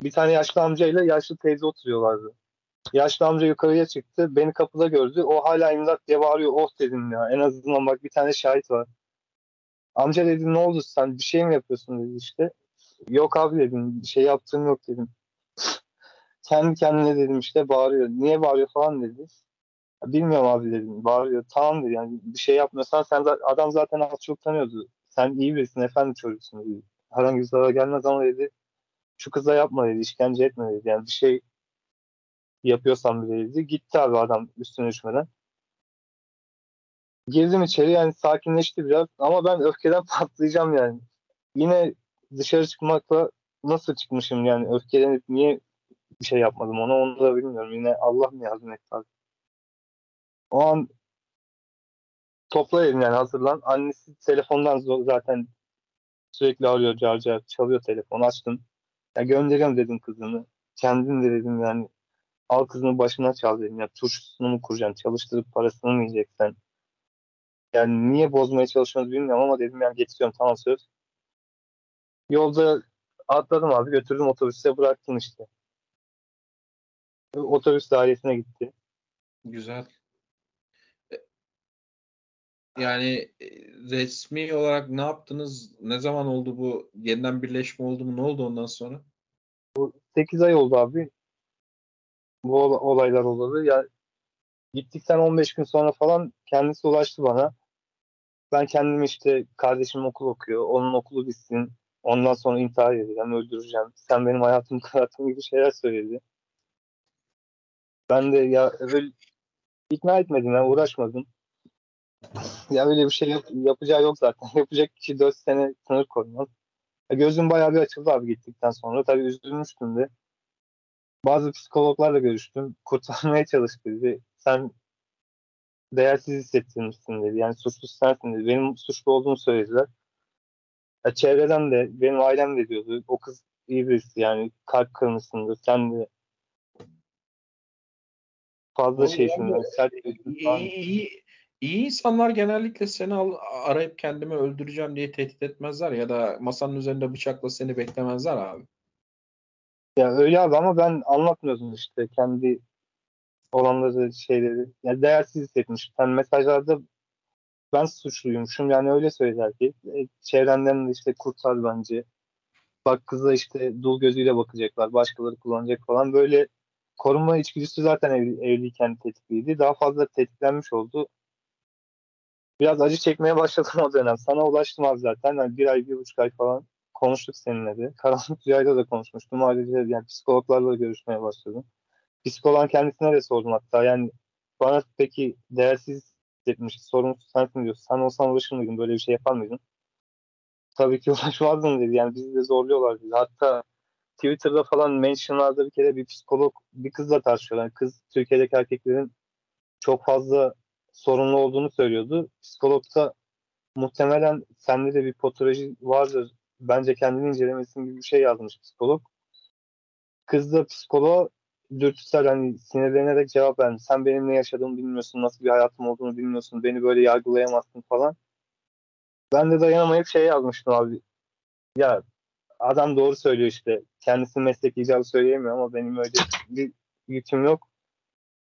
Speaker 3: bir tane yaşlı amcayla yaşlı teyze oturuyorlardı. Yaşlı amca yukarıya çıktı. Beni kapıda gördü. O hala imdat diye bağırıyor. Oh dedim ya. En azından bak bir tane şahit var. Amca dedi ne oldu sen bir şey mi yapıyorsun dedi işte. Yok abi dedim. Şey yaptığım yok dedim. (laughs) Kendi kendine dedim işte bağırıyor. Niye bağırıyor falan dedi. "Ya Bilmiyorum abi dedim. Bağırıyor. Tamam dedi. Yani bir şey yapmıyorsan sen adam zaten az çok tanıyordu. Sen iyi birisin efendi çocuksun dedi. Herhangi bir zarar gelmez ama dedi. Şu kıza yapma dedi. işkence etme dedi. Yani bir şey yapıyorsan bile dedi. Gitti abi adam üstüne düşmeden. Girdim içeri yani sakinleşti biraz ama ben öfkeden (laughs) patlayacağım yani. Yine dışarı çıkmakla nasıl çıkmışım yani öfkelenip niye bir şey yapmadım ona onu da bilmiyorum. Yine Allah mı yardım etti abi. O an topla yani hazırlan. Annesi telefondan zaten sürekli arıyor car car çalıyor telefon açtım. Ya göndereyim dedim kızını. Kendin de dedim yani al kızını başına çal dedim. Ya turşusunu mu kuracaksın? Çalıştırıp parasını mı yiyeceksin? Yani niye bozmaya çalışıyorsunuz bilmiyorum ama dedim yani getiriyorum tamam söz. Yolda atladım abi götürdüm otobüse bıraktım işte. Otobüs dairesine gitti.
Speaker 2: Güzel. E, Yani e, resmi olarak ne yaptınız? Ne zaman oldu bu? Yeniden birleşme oldu mu? Ne oldu ondan sonra?
Speaker 3: 8 ay oldu abi. Bu ol- olaylar olalı. Ya gittikten 15 gün sonra falan kendisi ulaştı bana. Ben kendim işte kardeşim okul okuyor. Onun okulu bitsin. Ondan sonra intihar edeceğim, öldüreceğim. Sen benim hayatımı kararttın (laughs) gibi şeyler söyledi. Ben de ya öyle ikna etmedim ya uğraşmadım. Ya öyle bir şey yap- yapacağı yok zaten. (laughs) Yapacak kişi 4 sene sınır koymaz. Ya gözüm bayağı bir açıldı abi gittikten sonra. Tabii üzülmüştüm de. Bazı psikologlarla görüştüm. (laughs) Kurtarmaya çalıştı dedi. Sen değersiz hissettirmişsin dedi. Yani suçlu sensin dedi. Benim suçlu olduğumu söylediler. Ya çevreden de benim ailem de diyordu. O kız iyi birisi yani kalp kırmışsındır. Sen de fazla
Speaker 2: Vallahi
Speaker 3: şeysin. Yani, sert.
Speaker 2: İyi, iyi, iyi insanlar genellikle seni al, arayıp kendimi öldüreceğim diye tehdit etmezler ya da masanın üzerinde bıçakla seni beklemezler abi.
Speaker 3: Ya öyle abi ama ben anlatmıyordum işte kendi olanları şeyleri. Yani değersiz hissetmiş. Yani mesajlarda ben suçluymuşum yani öyle söyler ki. E, çevrenden de işte kurtar bence. Bak kıza işte dul gözüyle bakacaklar. Başkaları kullanacak falan. Böyle korunma içgüdüsü zaten evli, evliyken tetikliydi. Daha fazla tetiklenmiş oldu. Biraz acı çekmeye başladım o dönem. Sana ulaştım abi zaten. Yani bir ay, bir buçuk ay falan konuştuk seninle de. Karanlık Rüya'yla da konuşmuştum. Ayrıca yani psikologlarla da görüşmeye başladım. Psikoloğun kendisine de sordum hatta. Yani bana peki değersiz hissetmiş, sorumsuz sensin diyor. Sen olsan uğraşır mıydın? Böyle bir şey yapar mıydın? Tabii ki (laughs) uğraşmazdım dedi. Yani bizi de zorluyorlar dedi. Hatta Twitter'da falan mentionlarda bir kere bir psikolog bir kızla tartışıyorlar. Yani kız Türkiye'deki erkeklerin çok fazla sorunlu olduğunu söylüyordu. Psikolog da muhtemelen sende de bir patoloji vardır. Bence kendini incelemesin gibi bir şey yazmış psikolog. Kız da psikoloğa dürtüsel hani sinirlenerek cevap vermiş. Sen benim ne yaşadığımı bilmiyorsun, nasıl bir hayatım olduğunu bilmiyorsun, beni böyle yargılayamazsın falan. Ben de dayanamayıp şey yazmıştım abi. Ya adam doğru söylüyor işte. Kendisi meslek icabı söyleyemiyor ama benim öyle bir yüküm yok.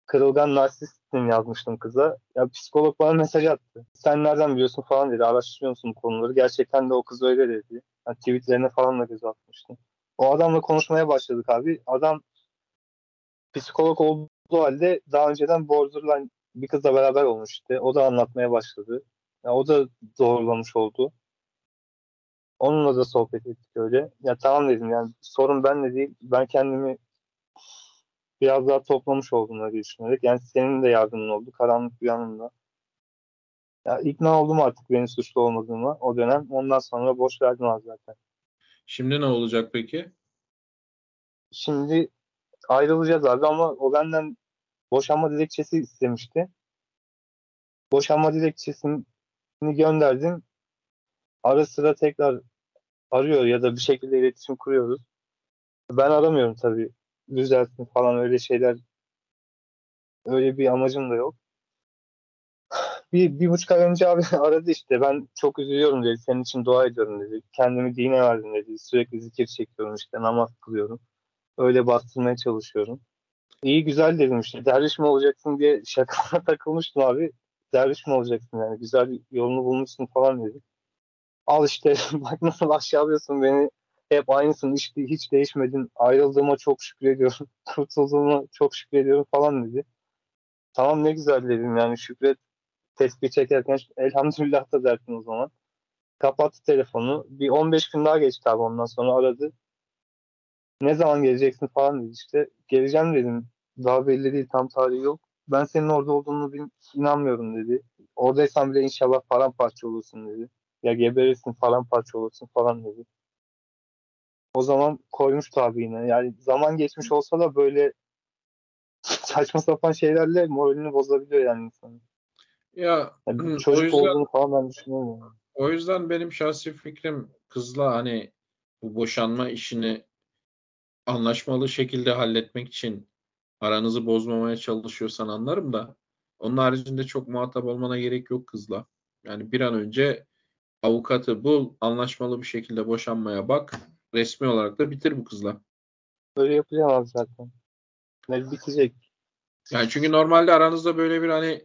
Speaker 3: Kırılgan narsistim yazmıştım kıza. Ya psikolog bana mesaj attı. Sen nereden biliyorsun falan dedi. Araştırıyor musun bu konuları? Gerçekten de o kız öyle dedi. Yani tweetlerine falan da göz atmıştım. O adamla konuşmaya başladık abi. Adam psikolog olduğu halde daha önceden borderline bir kızla beraber olmuştu. O da anlatmaya başladı. Ya o da doğrulamış oldu. Onunla da sohbet ettik öyle. Ya tamam dedim yani sorun ben de değil. Ben kendimi biraz daha toplamış öyle düşünerek. Yani senin de yardımın oldu. Karanlık bir yanında. Ya ikna oldum artık benim suçlu olmadığıma o dönem. Ondan sonra boş verdim az zaten.
Speaker 2: Şimdi ne olacak peki?
Speaker 3: Şimdi ayrılacağız abi ama o benden boşanma dilekçesi istemişti. Boşanma dilekçesini gönderdim. Ara sıra tekrar arıyor ya da bir şekilde iletişim kuruyoruz. Ben aramıyorum tabii. Düzelsin falan öyle şeyler öyle bir amacım da yok. (sighs) Bir, bir buçuk ay önce abi (laughs) aradı işte. Ben çok üzülüyorum dedi. Senin için dua ediyorum dedi. Kendimi dine verdim dedi. Sürekli zikir çekiyorum işte. Namaz kılıyorum. Öyle bastırmaya çalışıyorum. İyi güzel dedim işte. Derviş mi olacaksın diye şakana (laughs) takılmıştım abi. Derviş mi olacaksın yani? Güzel yolunu bulmuşsun falan dedi. Al işte (laughs) bak nasıl aşağılıyorsun beni. Hep aynısın. Hiç, hiç değişmedin. Ayrıldığıma çok şükrediyorum. (laughs) Kurtulduğuma çok şükrediyorum falan dedi. Tamam ne güzel dedim yani şükret tespih çekerken elhamdülillah da dersin o zaman. Kapattı telefonu. Bir 15 gün daha geçti abi ondan sonra aradı. Ne zaman geleceksin falan dedi işte. Geleceğim dedim. Daha belli değil tam tarihi yok. Ben senin orada olduğunu bil- inanmıyorum dedi. Oradaysan bile inşallah paramparça olursun dedi. Ya geberirsin paramparça olursun falan dedi. O zaman koymuştu abi yine. Yani zaman geçmiş olsa da böyle saçma sapan şeylerle moralini bozabiliyor yani insanın.
Speaker 2: Ya
Speaker 3: Yani çocuk
Speaker 2: yüzden
Speaker 3: olduğunu falan ben düşünüyorum.
Speaker 2: o yüzden benim şahsi fikrim kızla hani bu boşanma işini anlaşmalı şekilde halletmek için aranızı bozmamaya çalışıyorsan anlarım da onun haricinde çok muhatap olmana gerek yok kızla. Yani bir an önce avukatı bul, anlaşmalı bir şekilde boşanmaya bak. Resmi olarak da bitir bu kızla.
Speaker 3: Böyle yapacağım abi zaten. Ne bitecek.
Speaker 2: Yani çünkü normalde aranızda böyle bir hani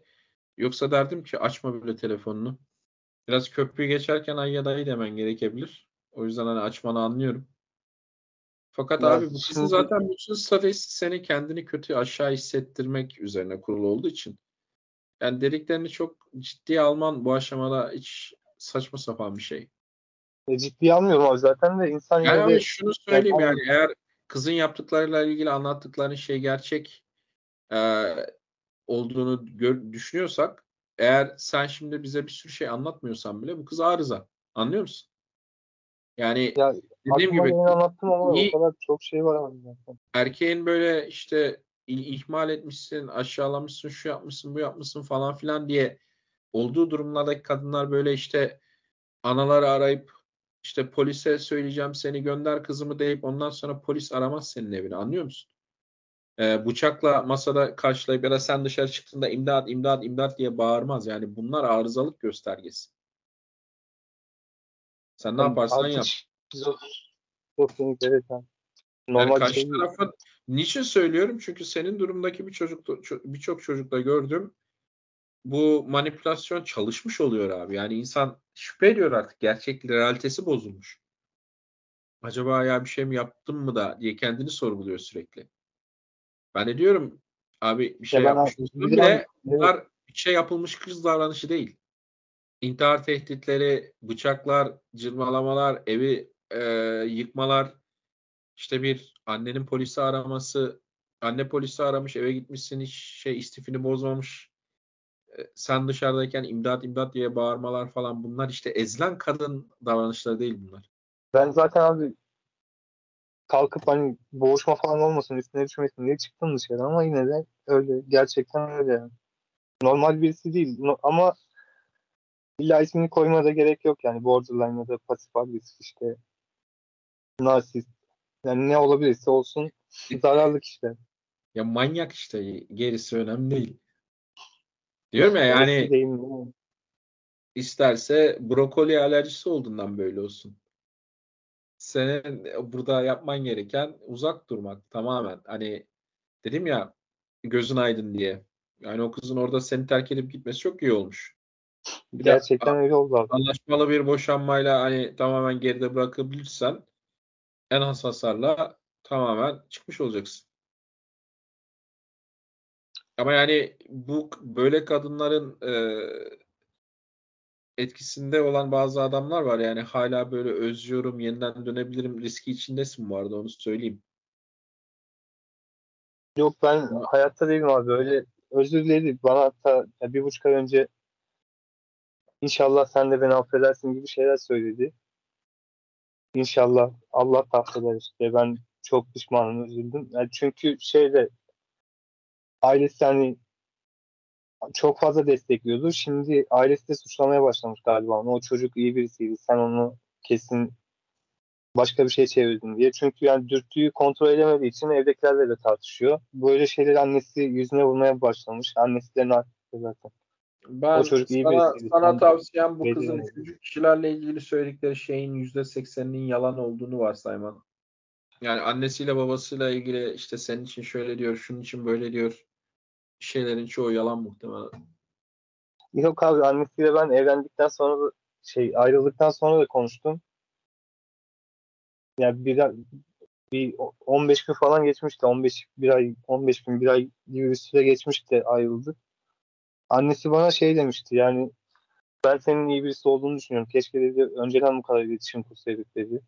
Speaker 2: yoksa derdim ki açma bile telefonunu. Biraz köprüyü geçerken ay ya da ay demen gerekebilir. O yüzden hani açmanı anlıyorum. Fakat
Speaker 3: Ya
Speaker 2: abi bu kızın
Speaker 3: şimdi-
Speaker 2: zaten bütün stratejisi seni kendini kötü aşağı hissettirmek üzerine kurulu olduğu için. Yani dediklerini çok ciddiye alman bu aşamada hiç saçma sapan bir şey.
Speaker 3: E, ciddiye almıyorum abi zaten de insan
Speaker 2: Yani
Speaker 3: yine de
Speaker 2: şunu söyleyeyim
Speaker 3: Ya,
Speaker 2: yani eğer kızın yaptıklarıyla ilgili anlattıkların şey gerçek e, olduğunu gör- düşünüyorsak eğer sen şimdi bize bir sürü şey anlatmıyorsan bile bu kız arıza. Anlıyor musun? Yani
Speaker 3: ya
Speaker 2: dediğim gibi
Speaker 3: anlattım ama
Speaker 2: iyi-
Speaker 3: o kadar çok şey var zaten.
Speaker 2: erkeğin böyle işte ihmal etmişsin, aşağılamışsın, şu yapmışsın, bu yapmışsın falan filan diye olduğu durumlardaki kadınlar böyle işte anaları arayıp işte polise söyleyeceğim seni gönder kızımı deyip ondan sonra polis aramaz senin evini anlıyor musun? Ee, bıçakla masada karşılayıp ya da sen dışarı çıktığında imdat imdat imdat diye bağırmaz. Yani bunlar arızalık göstergesi. Sen ne
Speaker 3: Yani
Speaker 2: yaparsan yap.
Speaker 3: Evet yani.
Speaker 2: Yani
Speaker 3: Normal bir
Speaker 2: karşı
Speaker 3: şey
Speaker 2: tarafın niçin söylüyorum? Çünkü senin durumdaki bir çocuk birçok çocukta gördüm. Bu manipülasyon çalışmış oluyor abi. Yani insan şüphe ediyor artık. Gerçek realitesi bozulmuş. Acaba ya bir şey mi yaptım mı da diye kendini sorguluyor sürekli. Ben de diyorum abi bir şey
Speaker 3: Ya ben
Speaker 2: yapmış
Speaker 3: abi,
Speaker 2: olsam
Speaker 3: bir
Speaker 2: bile bunlar bir şey yapılmış kız davranışı değil. İntihar tehditleri, bıçaklar, cırmalamalar, evi e, yıkmalar, işte bir annenin polisi araması, anne polisi aramış, eve gitmişsin hiç şey istifini bozmamış. E, Sen dışarıdayken imdat imdat diye bağırmalar falan bunlar işte ezilen kadın davranışları değil bunlar.
Speaker 3: Ben zaten abi kalkıp hani boğuşma falan olmasın üstüne düşmesin diye çıktım dışarı ama yine de öyle gerçekten öyle yani. Normal birisi değil No- ama illa ismini koymaya da gerek yok yani borderline ya da pasif agresif işte narsist yani ne olabilirse olsun zararlı kişiler.
Speaker 2: Ya manyak işte gerisi önemli değil. Diyorum ya yani
Speaker 3: değil mi?
Speaker 2: isterse brokoli alerjisi olduğundan böyle olsun. Senin burada yapman gereken uzak durmak tamamen. Hani dedim ya gözün aydın diye. Yani o kızın orada seni terk edip gitmesi çok iyi olmuş. Bir
Speaker 3: Gerçekten öyle oldu
Speaker 2: anlaşmalı bir boşanmayla hani tamamen geride bırakabilirsen en az hasarla tamamen çıkmış olacaksın. Ama yani bu böyle kadınların e, etkisinde olan bazı adamlar var. Yani hala böyle özlüyorum, yeniden dönebilirim riski içindesin bu arada onu söyleyeyim.
Speaker 3: Yok ben hayatta değilim abi öyle özür diledi bana hatta ya bir buçuk ay önce inşallah sen de beni affedersin gibi şeyler söyledi. İnşallah Allah affeder işte ben çok pişmanım üzüldüm. Yani çünkü şeyde ailesi hani çok fazla destekliyordu. Şimdi ailesi de suçlamaya başlamış galiba. O çocuk iyi birisiydi. Sen onu kesin başka bir şey çevirdin diye. Çünkü yani dürtüyü kontrol edemediği için evdekilerle de tartışıyor. Böyle şeyleri annesi yüzüne vurmaya başlamış. Annesi de zaten.
Speaker 2: Ben
Speaker 3: O çocuk iyi
Speaker 2: sana,
Speaker 3: birisiydi.
Speaker 2: sana tavsiyem bu kızın üçüncü kişilerle ilgili söyledikleri şeyin yüzde sekseninin yalan olduğunu varsayman. Yani annesiyle babasıyla ilgili işte senin için şöyle diyor, şunun için böyle diyor. Şeylerin çoğu yalan muhtemelen.
Speaker 3: Yok abi annesiyle ben evlendikten sonra da- şey ayrıldıktan sonra da konuştum. Yani bir, bir 15 gün falan geçmişti. 15 bir ay 15 gün bir ay gibi bir süre geçmişti ayrıldık. Annesi bana şey demişti yani ben senin iyi birisi olduğunu düşünüyorum. Keşke dedi önceden bu kadar iletişim kursaydık dedi.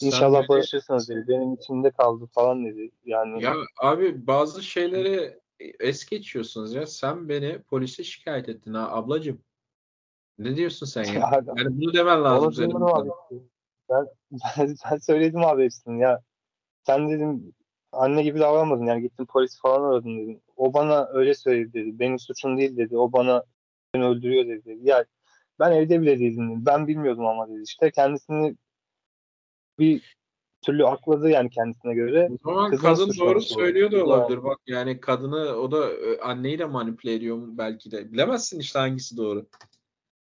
Speaker 3: İnşallah
Speaker 2: böyle-
Speaker 3: barışırsınız dedi. Benim içimde kaldı falan dedi. Yani
Speaker 2: Ya abi bazı şeyleri es geçiyorsunuz ya. Sen beni polise şikayet ettin ha ablacığım. Ne diyorsun sen ya? (laughs) Yani bunu demen lazım senin.
Speaker 3: abi. Ben, ben, ben söyledim abi hepsini ya. Sen dedim anne gibi davranmadın yani gittin polis falan aradın dedim. O bana öyle söyledi dedi. Benim suçum değil dedi. O bana beni öldürüyor dedi. Ya ben evde bile değildim dedi. Ben bilmiyordum ama dedi. İşte kendisini bir türlü akladı yani kendisine göre.
Speaker 2: O zaman
Speaker 3: Kızın
Speaker 2: kadın doğru söylüyor da olabilir. Bak yani kadını o da e, anneyi de manipüle ediyor mu belki de. Bilemezsin işte hangisi doğru.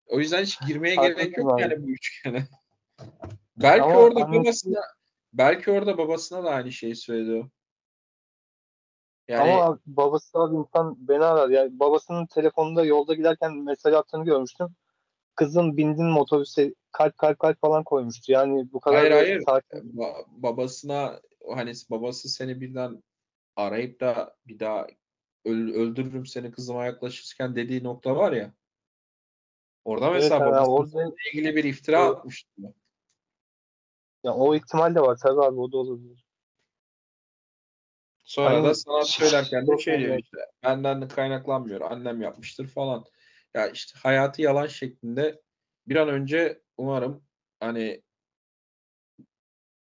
Speaker 2: O yüzden hiç girmeye
Speaker 3: Haklısın
Speaker 2: gerek yok
Speaker 3: abi.
Speaker 2: yani bu üçgene. belki
Speaker 3: Ama
Speaker 2: orada
Speaker 3: annesi-
Speaker 2: babasına belki orada babasına da aynı şeyi söyledi o. Yani
Speaker 3: Ama babası abi insan beni arar. Yani babasının telefonunda yolda giderken mesaj attığını görmüştüm. Kızım bindin otobüse kalp kalp kalp falan koymuştu. Yani bu kadar
Speaker 2: Hayır, hayır.
Speaker 3: sakin
Speaker 2: ba- babasına hani babası seni birden arayıp da bir daha öl- öldürürüm seni kızıma yaklaşırken dediği nokta var ya. Orada
Speaker 3: Evet,
Speaker 2: mesela babasıyla
Speaker 3: orada-
Speaker 2: ilgili bir iftira
Speaker 3: Evet.
Speaker 2: atmıştı.
Speaker 3: Ya o ihtimal de var tabii abi o da olabilir.
Speaker 2: Sonra
Speaker 3: Hani
Speaker 2: da sana (laughs) söylerken de şey diyor işte benden de kaynaklanmıyor. Annem yapmıştır falan. Ya işte hayatı yalan şeklinde bir an önce umarım hani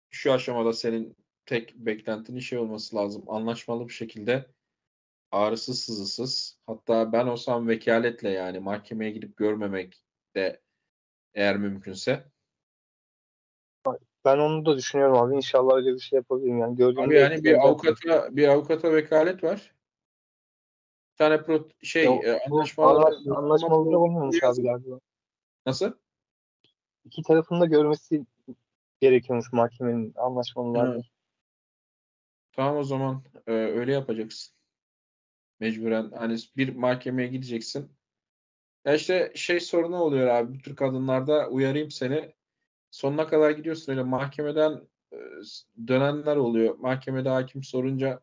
Speaker 2: şu aşamada senin tek beklentinin şey olması lazım. Anlaşmalı bir şekilde ağrısız sızısız hatta ben olsam vekaletle yani mahkemeye gidip görmemek de eğer mümkünse.
Speaker 3: Ben onu da düşünüyorum abi. İnşallah öyle bir şey yapabilirim. Yani gördüğümde
Speaker 2: Abi yani bir avukata bir avukata vekalet var. Bir tane pro, şey
Speaker 3: Ya,
Speaker 2: e,
Speaker 3: olmuyormuş abi galiba.
Speaker 2: Nasıl?
Speaker 3: İki tarafın da görmesi gerekiyormuş mahkemenin anlaşmalılarda.
Speaker 2: Hı. Tamam o zaman e, öyle yapacaksın. Mecburen hani bir mahkemeye gideceksin. Ya işte şey sorunu oluyor abi bu tür kadınlarda uyarayım seni. Sonuna kadar gidiyorsun öyle mahkemeden e, dönenler oluyor. Mahkemede hakim sorunca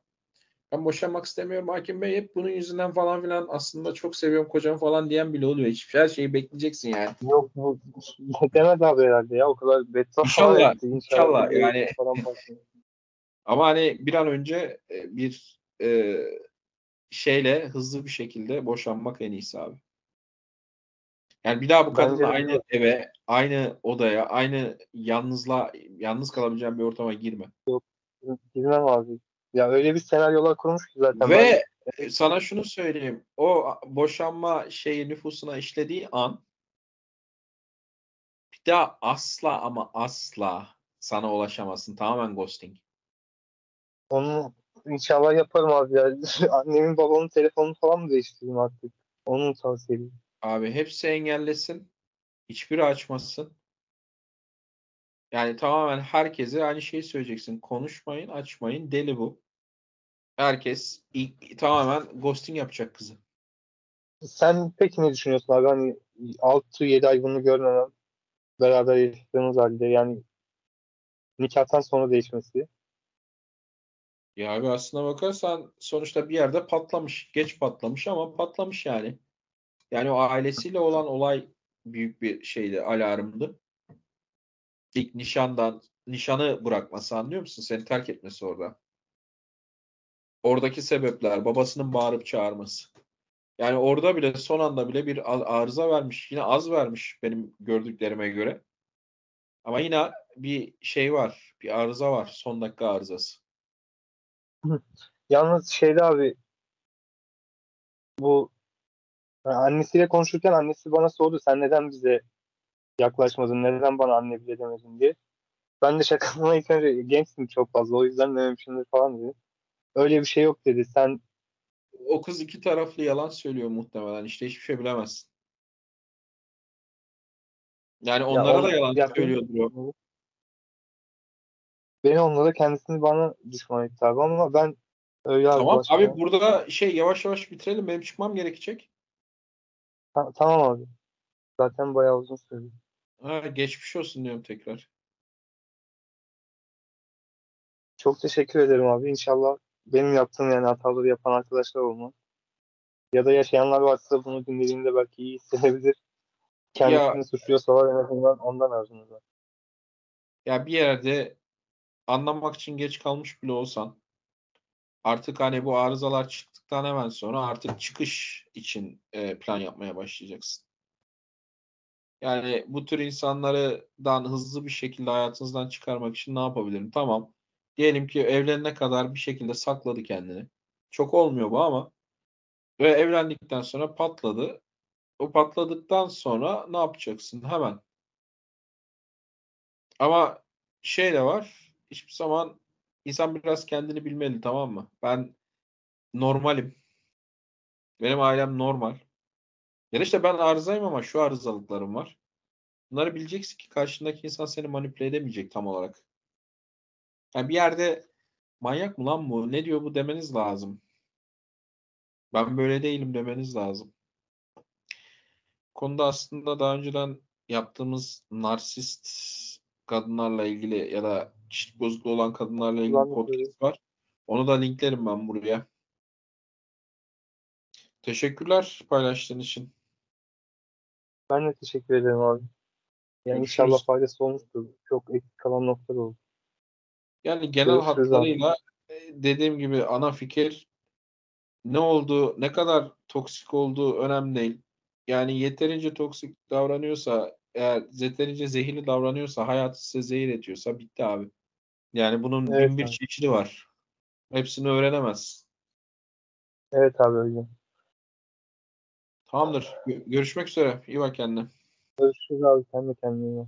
Speaker 2: ben boşanmak istemiyorum hakim bey hep bunun yüzünden falan filan aslında çok seviyorum kocamı falan diyen bile oluyor. Hiçbir her şeyi bekleyeceksin yani.
Speaker 3: Yok bu (laughs) demez abi herhalde ya. O kadar falan
Speaker 2: İnşallah,
Speaker 3: etti.
Speaker 2: inşallah. Yani-
Speaker 3: falan.
Speaker 2: Ama hani bir an önce e, bir e, şeyle hızlı bir şekilde boşanmak en iyisi abi. Yani bir daha bu kadınla
Speaker 3: de
Speaker 2: aynı eve, aynı odaya, aynı yalnızla yalnız kalabileceğin bir ortama girme.
Speaker 3: Bilmem abi. Ya öyle bir senaryolar kurmuş ki zaten.
Speaker 2: Ve e, sana şunu söyleyeyim. O boşanma şeyi nüfusuna işlediği an bir daha asla ama asla sana ulaşamazsın. Tamamen ghosting.
Speaker 3: Onu inşallah yaparım abi ya. (laughs) Annemin babamın telefonunu falan mı değiştireyim artık? Onu tavsiye edeyim.
Speaker 2: Abi hepsi engellesin. Hiçbiri açmasın. Yani tamamen herkese aynı şeyi söyleyeceksin. Konuşmayın, açmayın. Deli bu. Herkes ilk, tamamen ghosting yapacak kızı.
Speaker 3: Sen peki ne düşünüyorsun abi? Hani 6-7 ay bunu görmemem beraber yaşadığımız halde yani nikahtan sonra değişmesi.
Speaker 2: Ya abi aslına bakarsan sonuçta bir yerde patlamış. Geç patlamış ama patlamış yani. Yani o ailesiyle olan olay büyük bir şeydi, alarmdı. İlk nişandan, nişanı bırakması anlıyor musun? Seni terk etmesi orada. Oradaki sebepler, babasının bağırıp çağırması. Yani orada bile son anda bile bir arıza vermiş. Yine az vermiş benim gördüklerime göre. Ama yine bir şey var. Bir arıza var. Son dakika arızası.
Speaker 3: Yalnız şeyde abi bu annesiyle konuşurken annesi bana sordu sen neden bize yaklaşmadın, neden bana anne bile demedin diye. Ben de şakamına ilk önce gençsin çok fazla o yüzden dememişimdir falan dedi. Öyle bir şey yok dedi. Sen
Speaker 2: O kız iki taraflı yalan söylüyor muhtemelen. İşte hiçbir şey bilemezsin. Yani onlara
Speaker 3: o-
Speaker 2: da yalan
Speaker 3: ya-
Speaker 2: söylüyordur o.
Speaker 3: beni onlara kendisini bana düşman etti abi ama ben öyle abi.
Speaker 2: Tamam
Speaker 3: başka-
Speaker 2: abi burada şey yavaş yavaş bitirelim. Benim çıkmam gerekecek.
Speaker 3: Ta- tamam abi. Zaten bayağı uzun sürdü.
Speaker 2: Ha, geçmiş olsun diyorum tekrar.
Speaker 3: Çok teşekkür ederim abi. İnşallah benim yaptığım yani hataları yapan arkadaşlar olmaz. Ya da yaşayanlar varsa bunu dinlediğinde belki iyi hissedebilir. Kendisini suçluyorsalar en azından ondan arzunuz
Speaker 2: Ya bir yerde anlamak için geç kalmış bile olsan artık hani bu arızalar çıktıktan hemen sonra artık çıkış için e, plan yapmaya başlayacaksın. Yani bu tür insanlardan hızlı bir şekilde hayatınızdan çıkarmak için ne yapabilirim? Tamam. Diyelim ki evlenene kadar bir şekilde sakladı kendini. Çok olmuyor bu ama ve evlendikten sonra patladı. O patladıktan sonra ne yapacaksın? Hemen. Ama şey de var. Hiçbir zaman insan biraz kendini bilmeli tamam mı? Ben normalim. Benim ailem normal. Ya da işte ben arızayım ama şu arızalıklarım var. Bunları bileceksin ki karşındaki insan seni manipüle edemeyecek tam olarak. Yani bir yerde manyak mı lan bu? Ne diyor bu demeniz lazım. Ben böyle değilim demeniz lazım. Konuda aslında daha önceden yaptığımız narsist kadınlarla ilgili ya da kişilik bozukluğu olan kadınlarla ilgili podcast var. Onu da linklerim ben buraya. Teşekkürler paylaştığın için.
Speaker 3: Ben de teşekkür ederim abi. Yani
Speaker 2: Görüşürüz.
Speaker 3: inşallah faydası olmuştur. Çok eksik kalan noktalar oldu.
Speaker 2: Yani genel
Speaker 3: Görüşürüz abi.
Speaker 2: hatlarıyla e, dediğim gibi ana fikir ne olduğu, ne kadar toksik olduğu önemli değil. Yani yeterince toksik davranıyorsa, eğer yeterince zehirli davranıyorsa, hayatı size zehir ediyorsa bitti abi. Yani bunun
Speaker 3: Evet
Speaker 2: bin bir
Speaker 3: abi.
Speaker 2: çeşidi var. Hepsini öğrenemez.
Speaker 3: Evet abi öyle.
Speaker 2: Tamamdır. Gö- Görüşmek üzere. İyi bak kendine.
Speaker 3: Görüşürüz abi. Sen de kendine.